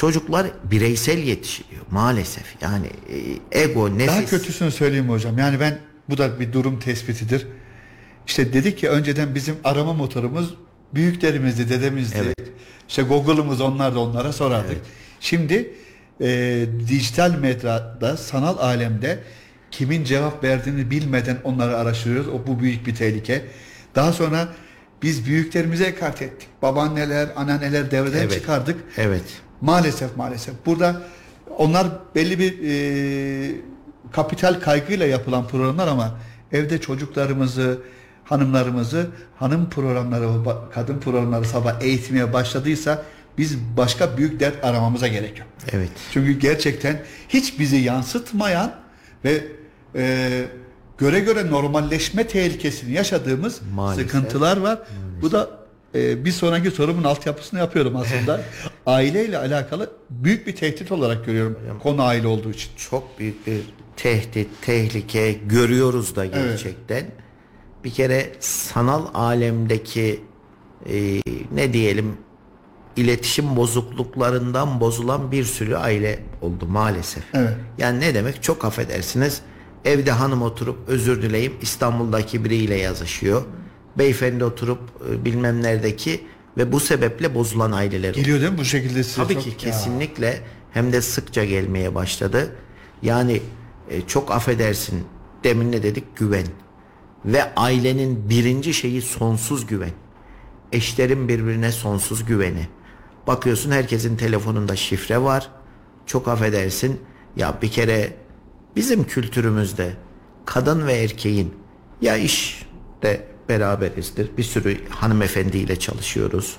çocuklar bireysel yetişiyor maalesef. Yani e, ego, nefis. Daha kötüsünü söyleyeyim hocam? Yani ben bu da bir durum tespitidir. İşte dedik ki önceden bizim arama motorumuz büyüklerimizdi, dedemizdi. Evet. İşte Google'ımız onlar da onlara sorardık. Şimdi e, dijital medyada, sanal alemde kimin cevap verdiğini bilmeden onları araştırıyoruz. O bu büyük bir tehlike. Daha sonra biz büyüklerimize ekart ettik. Babaanneler, anneanneler devreden Evet. çıkardık. Evet. Maalesef maalesef. Burada onlar belli bir e, kapital kaygıyla yapılan programlar ama evde çocuklarımızı, hanımlarımızı hanım programları, kadın programları sabah eğitmeye başladıysa biz başka büyük dert aramamıza gerek yok. Evet. Çünkü gerçekten hiç bizi yansıtmayan ve e, göre göre normalleşme tehlikesini yaşadığımız Maalesef. sıkıntılar var. Bu da e, bir sonraki sorumun altyapısını yapıyorum aslında. Aileyle alakalı büyük bir tehdit olarak görüyorum konu aile olduğu için. çok büyük bir tehdit, tehlike görüyoruz da gerçekten. Bir kere sanal alemdeki e, ne diyelim iletişim bozukluklarından bozulan bir sürü aile oldu maalesef. Evet. Yani ne demek? Çok affedersiniz. Evde hanım oturup özür dileyim İstanbul'daki biriyle yazışıyor. Beyefendi oturup e, bilmem neredeki ve bu sebeple bozulan aileler oldu. Geliyor değil mi bu şekilde size? Tabii çok- ki Ya. kesinlikle hem de sıkça gelmeye başladı. Yani e, çok affedersin demin ne dedik güven. Ve ailenin birinci şeyi sonsuz güven. Eşlerin birbirine sonsuz güveni. Bakıyorsun herkesin telefonunda şifre var. Çok affedersin ya bir kere bizim kültürümüzde kadın ve erkeğin ya işte beraberizdir. Bir sürü hanımefendiyle çalışıyoruz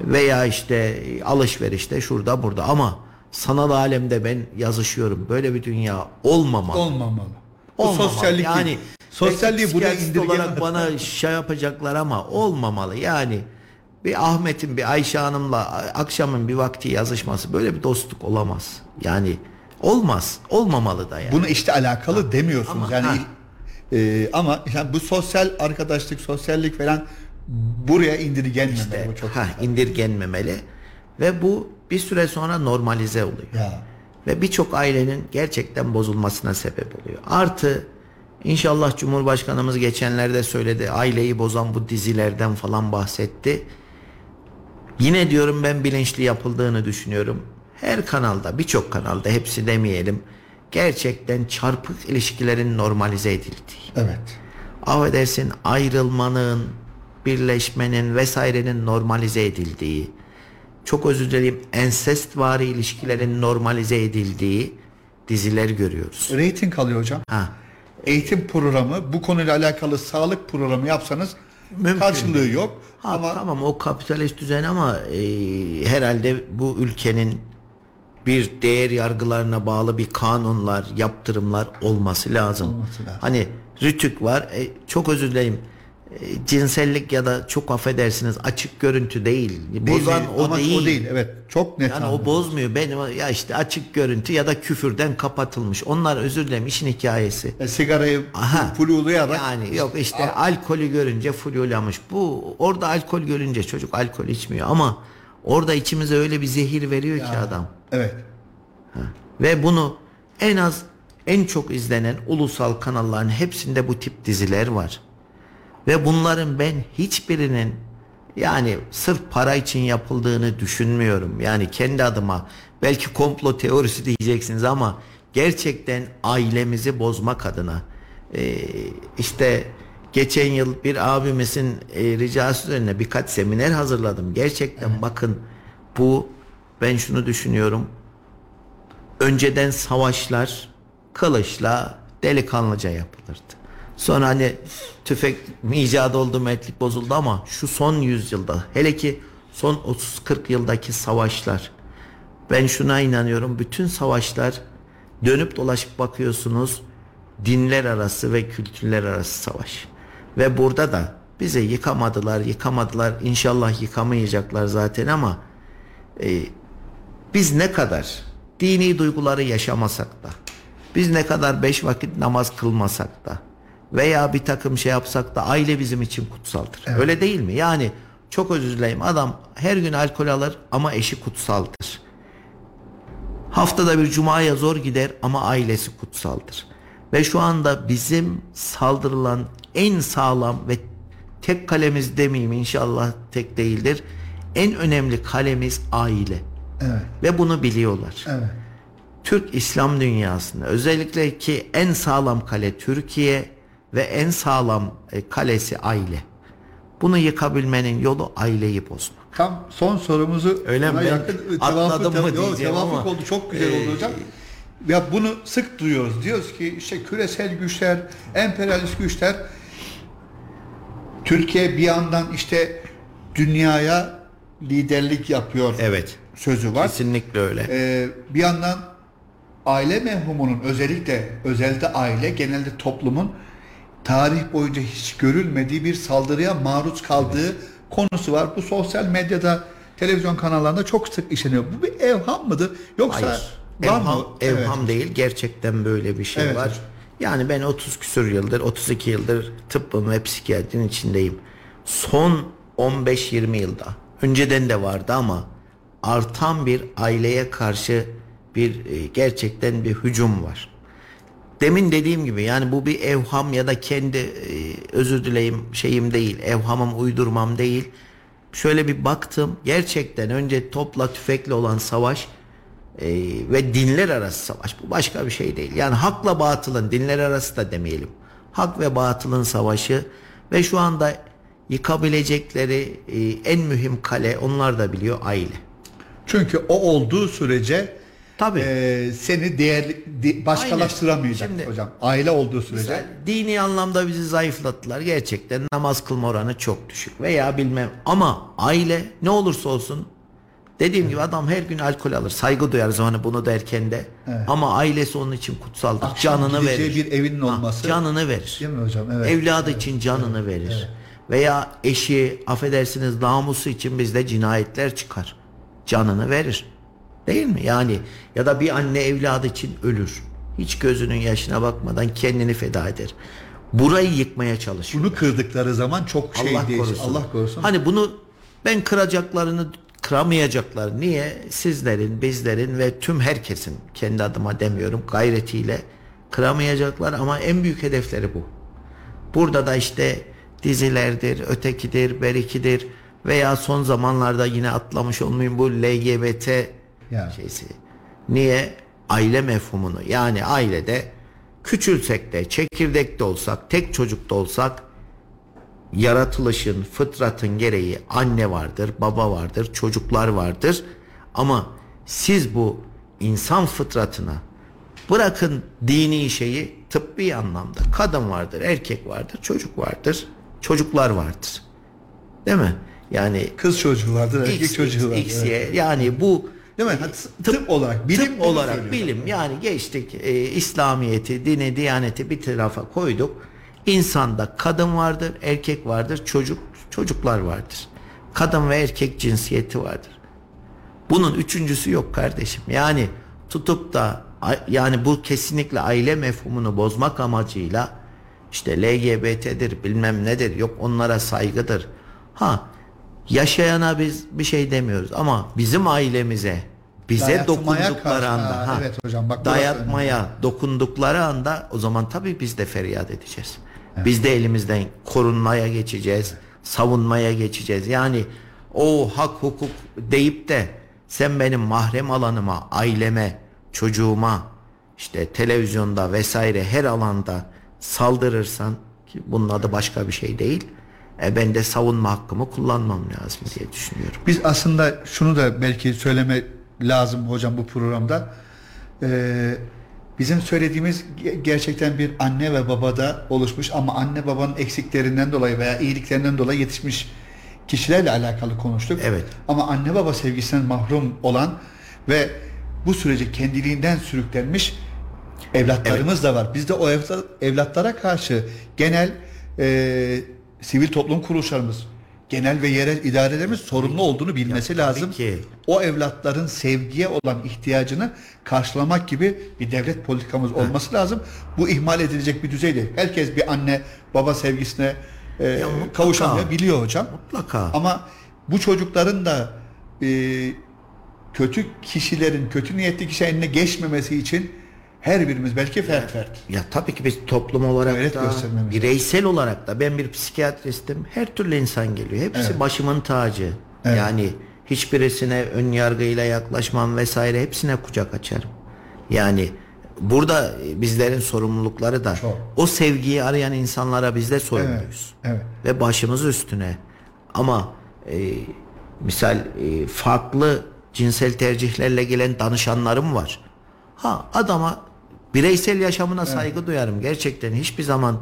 veya işte alışverişte şurada burada ama sanal alemde ben yazışıyorum. Böyle bir dünya olmamalı. Olmamalı. Bu Olmamalı. sosyallik yani değil. Sosyalliği buraya indirgemek. olarak bana şey yapacaklar ama olmamalı. Yani bir Ahmet'in bir Ayşe Hanım'la akşamın bir vakti yazışması böyle bir dostluk olamaz. Yani olmaz. Olmamalı da yani. Bunu işte alakalı demiyorsunuz. Ama- yani ha. E, ama yani bu sosyal arkadaşlık, sosyallik falan buraya indirgenmemeli. İşte, bu çok ha, indirgenmemeli ve bu bir süre sonra normalize oluyor. Ya. Ve birçok ailenin gerçekten bozulmasına sebep oluyor. Artı inşallah Cumhurbaşkanımız geçenlerde söyledi aileyi bozan bu dizilerden falan bahsetti. Yine diyorum ben bilinçli yapıldığını düşünüyorum. Her kanalda birçok kanalda hepsi demeyelim gerçekten çarpık ilişkilerin normalize edildiği Evet. affedersin ayrılmanın, birleşmenin vesairenin normalize edildiği, çok özür dileyim ensestvari ilişkilerin normalize edildiği diziler görüyoruz. Rating alıyor hocam. Ha. Eğitim programı bu konuyla alakalı sağlık programı yapsanız Mümkün karşılığı yok. Ha, Ama tamam o kapitalist düzen ama e, herhalde bu ülkenin bir değer yargılarına bağlı bir kanunlar, yaptırımlar olması lazım. Olması lazım. Hani rütük var. E, çok özür dilerim. E, cinsellik ya da çok affedersiniz açık görüntü değil. değil, Bozan değil. o değil. o değil. Evet. Çok net. Yani o bozmuyor. Benim ya işte açık görüntü ya da küfürden kapatılmış. Onlar özür dilerim işin hikayesi. E, sigarayı Aha. flulayarak Yani yok işte alkolü görünce fulyolamış. Bu orada alkol görünce çocuk alkol içmiyor ama orada içimize öyle bir zehir veriyor ki adam. Evet. Ve bunu en az en çok izlenen ulusal kanalların hepsinde bu tip diziler var. Ve bunların ben hiçbirinin yani sırf para için yapıldığını düşünmüyorum. Yani kendi adıma belki komplo teorisi diyeceksiniz ama gerçekten ailemizi bozmak adına Ee, işte geçen yıl bir abimizin e, ricası üzerine birkaç seminer hazırladım. Gerçekten bakın bu ben şunu düşünüyorum önceden savaşlar kılıçla delikanlıca yapılırdı. Sonra hani tüfek icat oldu, metlik bozuldu ama şu son yüzyılda hele ki son 30-40 yıldaki savaşlar ben şuna inanıyorum bütün savaşlar dönüp dolaşıp bakıyorsunuz dinler arası ve kültürler arası savaş. Ve burada da bize yıkamadılar, yıkamadılar. İnşallah yıkamayacaklar zaten ama e, biz ne kadar dini duyguları yaşamasak da biz ne kadar beş vakit namaz kılmasak da veya bir takım şey yapsak da aile bizim için kutsaldır. Öyle değil mi? Yani çok özür dileyim adam her gün alkol alır ama eşi kutsaldır. Haftada bir cumaya zor gider ama ailesi kutsaldır. Ve şu anda bizim saldırılan en sağlam ve tek kalemiz demeyeyim inşallah tek değildir. En önemli kalemiz aile. Evet. Ve bunu biliyorlar. Evet. Türk İslam dünyasında özellikle ki en sağlam kale Türkiye ve en sağlam e, kalesi aile. Bunu yıkabilmenin yolu aileyi bozmak. Tam son sorumuzu Öyle mi? yakın atladım mı diyeceğim ama. oldu. Çok güzel Ee, oldu hocam. Ya bunu sık duyuyoruz. Diyoruz ki işte küresel güçler, emperyalist güçler Türkiye bir yandan işte dünyaya liderlik yapıyor Evet. Sözü var. Kesinlikle öyle. Ee, bir yandan aile mevhumunun özellikle özelde aile genelde toplumun tarih boyunca hiç görülmediği bir saldırıya maruz kaldığı konusu var. Bu sosyal medyada televizyon kanallarında çok sık işleniyor. Bu bir evham mıdır? Yoksa Hayır. Evham, mı? evham Evet. değil. Gerçekten böyle bir şey Evet var. Yani ben 30 küsur yıldır, 32 yıldır tıbbın ve psikiyatrinin içindeyim. Son 15-20 yılda, önceden de vardı ama artan bir aileye karşı bir e, gerçekten bir hücum var. Demin dediğim gibi yani bu bir evham ya da kendi e, özür dileyim şeyim değil, evhamım uydurmam değil. Şöyle bir baktım gerçekten önce topla tüfekle olan savaş e, ve dinler arası savaş bu başka bir şey değil. Yani hakla batılın dinler arası da demeyelim. Hak ve batılın savaşı ve şu anda yıkabilecekleri en mühim kale onlar da biliyor aile. Çünkü o olduğu sürece Tabii. e, seni değerli di- başkalaştıramayacak Şimdi- hocam. Aile olduğu sürece. Mesela dini anlamda bizi zayıflattılar. Gerçekten namaz kılma oranı çok düşük veya bilmem ama aile ne olursa olsun dediğim gibi adam her gün alkol alır. Saygı duyarız hani bunu derken de. Ama ailesi onun için kutsaldır. Akşam canını verir. bir evinin Ha, olması- canını verir. Değil mi hocam? Evet. Evladı için canını verir. Veya eşi affedersiniz namusu için bizde cinayetler çıkar. Canını verir. Değil mi? Yani ya da bir anne evladı için ölür. Hiç gözünün yaşına bakmadan kendini feda eder. Burayı yıkmaya çalışıyor. Bunu kırdıkları zaman çok şey Allah değişir. korusun. Allah korusun. Hani bunu ben kıracaklarını kıramayacaklar. Niye? Sizlerin, bizlerin ve tüm herkesin kendi adıma demiyorum gayretiyle kıramayacaklar ama en büyük hedefleri bu. Burada da işte dizilerdir, ötekidir, berikidir veya son zamanlarda yine atlamış olmayayım bu LGBT Ya. şeysi. Niye? Aile mefhumunu yani ailede küçülsek de çekirdekte olsak tek çocuk da olsak yaratılışın fıtratın gereği anne vardır baba vardır çocuklar vardır ama siz bu insan fıtratına bırakın dini şeyi tıbbi anlamda kadın vardır erkek vardır çocuk vardır çocuklar vardır değil mi Yani Kız çocuğu vardır, erkek X, çocuğu vardır. X, evet. Y. yani bu Değil mi? Ha, tıp, olarak, bilim tıp olarak bilim yani geçtik e, İslamiyeti, dini, diyaneti bir tarafa koyduk. İnsanda kadın vardır, erkek vardır, çocuk çocuklar vardır. Kadın ve erkek cinsiyeti vardır. Bunun üçüncüsü yok kardeşim. Yani tutup da yani bu kesinlikle aile mefhumunu bozmak amacıyla işte LGBT'dir bilmem nedir yok onlara saygıdır. Ha yaşayana biz bir şey demiyoruz ama bizim ailemize bize Dayatmaya dokundukları karşı- anda Ha, ha, evet hocam, bak dayatmaya dokundukları anda o zaman tabii biz de feryat edeceğiz. Biz de elimizden korunmaya geçeceğiz, savunmaya geçeceğiz. Yani o hak hukuk deyip de sen benim mahrem alanıma, aileme, çocuğuma işte televizyonda vesaire her alanda saldırırsan ki bunun adı başka bir şey değil. E ben de savunma hakkımı kullanmam lazım diye düşünüyorum. Biz aslında şunu da belki söyleme lazım hocam bu programda. Ee, bizim söylediğimiz ge- gerçekten bir anne ve babada oluşmuş ama anne babanın eksiklerinden dolayı veya iyiliklerinden dolayı yetişmiş kişilerle alakalı konuştuk. Evet. Ama anne baba sevgisinden mahrum olan ve bu sürece kendiliğinden sürüklenmiş evlatlarımız da var. Biz de o evla- evlatlara karşı genel e, sivil toplum kuruluşlarımız, genel ve yerel idarelerimiz sorumlu olduğunu bilmesi Ya lazım. ki. O evlatların sevgiye olan ihtiyacını karşılamak gibi bir devlet politikamız olması lazım. Bu ihmal edilecek bir düzey değil. Herkes bir anne baba sevgisine e, mutlaka. kavuşamıyor biliyor hocam. Mutlaka. Ama bu çocukların da e, kötü kişilerin, kötü niyetli kişi eline geçmemesi için her birimiz belki fert fert. Ya tabii ki biz toplum olarak Gayret da bireysel olarak da ben bir psikiyatristim. Her türlü insan geliyor. Hepsi Evet. başımın tacı. Evet. Yani hiçbirisine ön yargıyla yaklaşmam vesaire hepsine kucak açarım. Yani burada bizlerin sorumlulukları da Çok. o sevgiyi arayan insanlara biz de sorumluyuz. Evet. Ve başımız üstüne. Ama e, misal e, farklı cinsel tercihlerle gelen danışanlarım var. Ha adama bireysel yaşamına saygı duyarım. Gerçekten hiçbir zaman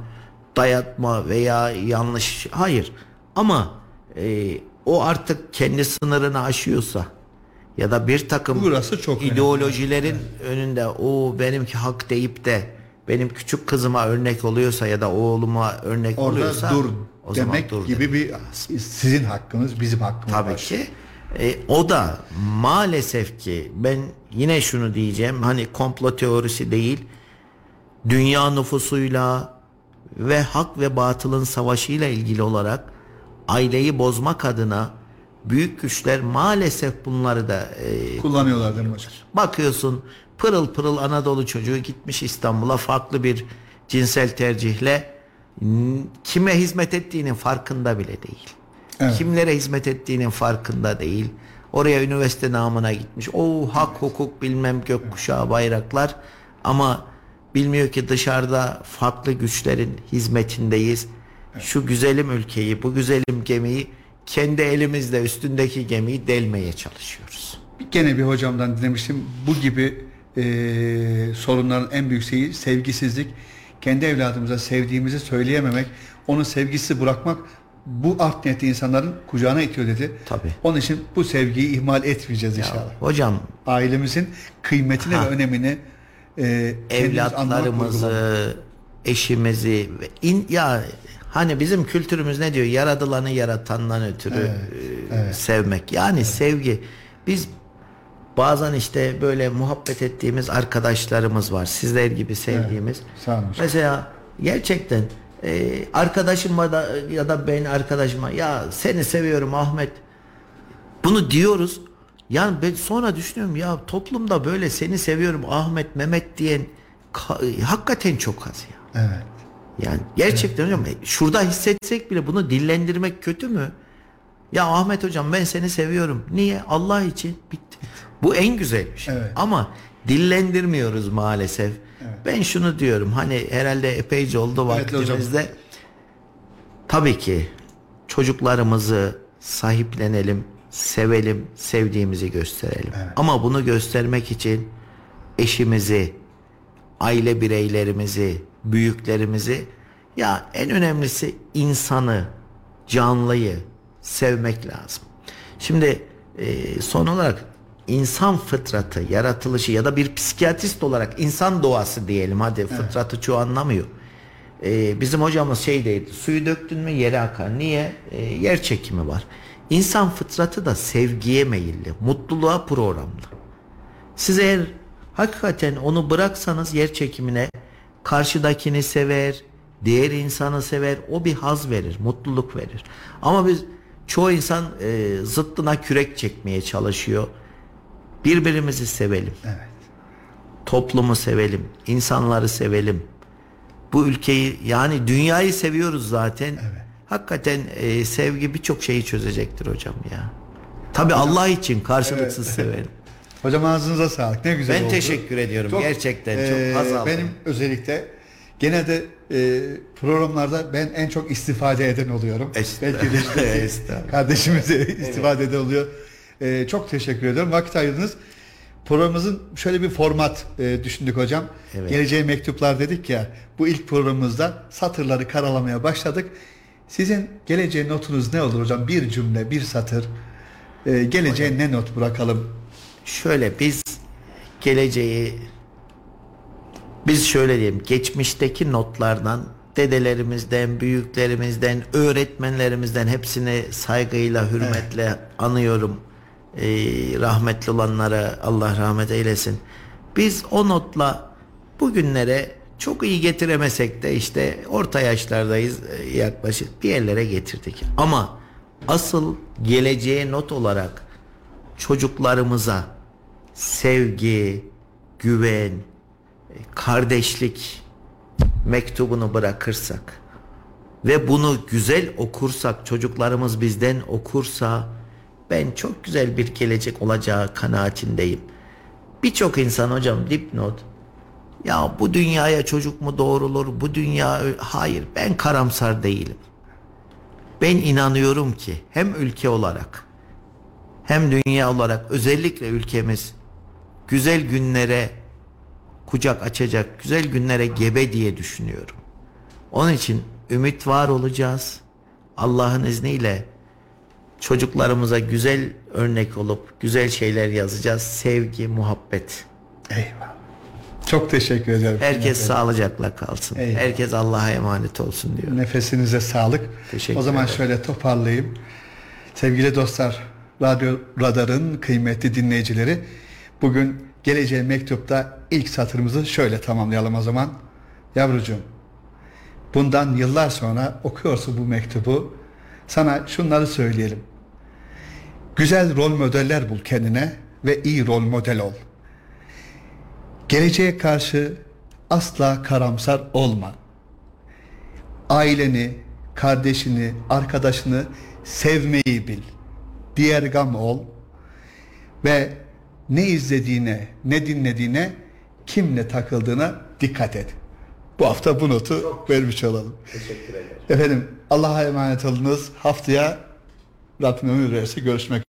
dayatma veya yanlış hayır. Ama e, o artık kendi sınırını aşıyorsa ya da bir takım Burası çok önemli. ideolojilerin önünde o benimki hak deyip de benim küçük kızıma örnek oluyorsa ya da oğluma örnek Orada oluyorsa dur o zaman demek dur gibi bir sizin hakkınız, bizim hakkımız Tabii var. ki. E, o da maalesef ki ben yine şunu diyeceğim hani komplo teorisi değil dünya nüfusuyla ve hak ve batılın savaşıyla ilgili olarak aileyi bozmak adına büyük güçler maalesef bunları da e, Kullanıyorlar değil mi hocam? Bakıyorsun pırıl pırıl Anadolu çocuğu gitmiş İstanbul'a farklı bir cinsel tercihle kime hizmet ettiğinin farkında bile değil. Evet. Kimlere hizmet ettiğinin farkında değil. Oraya üniversite namına gitmiş. O hak hukuk bilmem gökkuşağı bayraklar ama bilmiyor ki dışarıda farklı güçlerin hizmetindeyiz. Şu güzelim ülkeyi, bu güzelim gemiyi kendi elimizle üstündeki gemiyi delmeye çalışıyoruz. Gene bir hocamdan dinlemiştim. Bu gibi e, sorunların en büyük şeyi sevgisizlik. Kendi evladımıza sevdiğimizi söyleyememek, onun sevgisi bırakmak bu art niyetli insanların kucağına itiyor dedi. Tabii. Onun için bu sevgiyi ihmal etmeyeceğiz inşallah. Hocam Ailemizin kıymetini Ha. ve önemini e, evlatlarımızı, eşimizi in, ya hani bizim kültürümüz ne diyor? Yaradılanı yaratandan ötürü e, sevmek. Yani sevgi. Biz bazen işte böyle muhabbet ettiğimiz arkadaşlarımız var. Sizler gibi sevdiğimiz. Sağ olun hocam. Mesela gerçekten e, arkadaşıma da ya da ben arkadaşıma ya seni seviyorum Ahmet bunu diyoruz. Yani ben sonra düşünüyorum ya toplumda böyle seni seviyorum Ahmet Mehmet diyen ka- hakikaten çok az ya. Evet. Yani gerçekten hocam e, şurada hissetsek bile bunu dillendirmek kötü mü? Ya Ahmet hocam ben seni seviyorum. Niye? Allah için bitti. Bu en güzel bir şey. Evet. Ama dillendirmiyoruz maalesef. Ben şunu diyorum hani herhalde epeyce oldu Evet vaktimizde. Tabii ki çocuklarımızı sahiplenelim, sevelim, sevdiğimizi gösterelim. Ama bunu göstermek için eşimizi, aile bireylerimizi, büyüklerimizi ya en önemlisi insanı, canlıyı sevmek lazım. Şimdi e, son olarak insan fıtratı, yaratılışı ya da bir psikiyatrist olarak insan doğası diyelim hadi fıtratı çoğu anlamıyor. E, bizim hocamız şey dedi suyu döktün mü yere akar. Niye? E, yer çekimi var. İnsan fıtratı da sevgiye meyilli, mutluluğa programlı. Siz eğer hakikaten onu bıraksanız yer çekimine karşıdakini sever, diğer insanı sever, o bir haz verir, mutluluk verir. Ama biz çoğu insan e, zıttına kürek çekmeye çalışıyor. Birbirimizi sevelim. Evet. Toplumu sevelim, insanları sevelim. Bu ülkeyi yani dünyayı seviyoruz zaten. Hakikaten e, sevgi birçok şeyi çözecektir hocam ya. Tabi Allah için karşılıksız sevelim. Hocam ağzınıza sağlık. Ne güzel Ben oldu. teşekkür ediyorum. Gerçekten çok haz aldım. Benim özellikle gene de eee, programlarda ben en çok istifade eden oluyorum. Belki de kardeşimize istifade eden oluyor. Eee, çok teşekkür ediyorum. Vakit ayırdınız. Programımızın şöyle bir format eee, düşündük hocam. Evet. Geleceğe mektuplar dedik ya. Bu ilk programımızda satırları karalamaya başladık. Sizin geleceğe notunuz ne olur hocam? Bir cümle, bir satır. Eee, geleceğe ne not bırakalım? Şöyle biz geleceği biz şöyle diyelim geçmişteki notlardan dedelerimizden, büyüklerimizden, öğretmenlerimizden hepsini saygıyla, hürmetle anıyorum. Ee, rahmetli olanlara Allah rahmet eylesin. Biz o notla bugünlere çok iyi getiremesek de işte orta yaşlardayız e, yaklaşık bir yerlere getirdik. Ama asıl geleceğe not olarak çocuklarımıza sevgi, güven, kardeşlik mektubunu bırakırsak ve bunu güzel okursak, çocuklarımız bizden okursa ben çok güzel bir gelecek olacağı kanaatindeyim. Birçok insan hocam dipnot ya bu dünyaya çocuk mu doğrulur? Bu dünya hayır ben karamsar değilim. Ben inanıyorum ki hem ülke olarak hem dünya olarak özellikle ülkemiz güzel günlere kucak açacak, güzel günlere gebe diye düşünüyorum. Onun için ümit var olacağız. Allah'ın izniyle çocuklarımıza güzel örnek olup güzel şeyler yazacağız. Sevgi, muhabbet. Eyvallah. Çok teşekkür ederim. Herkes sağlıcakla kalsın. Eyvallah. Herkes Allah'a emanet olsun diyor. Nefesinize sağlık. Teşekkür o zaman ederim. şöyle toparlayayım. Sevgili dostlar, Radyo Radar'ın kıymetli dinleyicileri, bugün Geleceğe Mektup'ta ilk satırımızı şöyle tamamlayalım o zaman. Yavrucuğum, bundan yıllar sonra okuyorsun bu mektubu, sana şunları söyleyelim. Güzel rol modeller bul kendine ve iyi rol model ol. Geleceğe karşı asla karamsar olma. Aileni, kardeşini, arkadaşını sevmeyi bil. Diğer gam ol ve ne izlediğine, ne dinlediğine, kimle takıldığına dikkat et. Bu hafta bu notu vermiş olalım. Teşekkür ederim. Efendim Allah'a emanet olunuz. Haftaya Rabbim ömür verirse görüşmek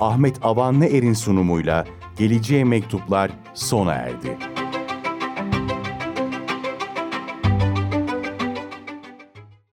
Ahmet Avanlı Er'in sunumuyla Geleceğe Mektuplar sona erdi.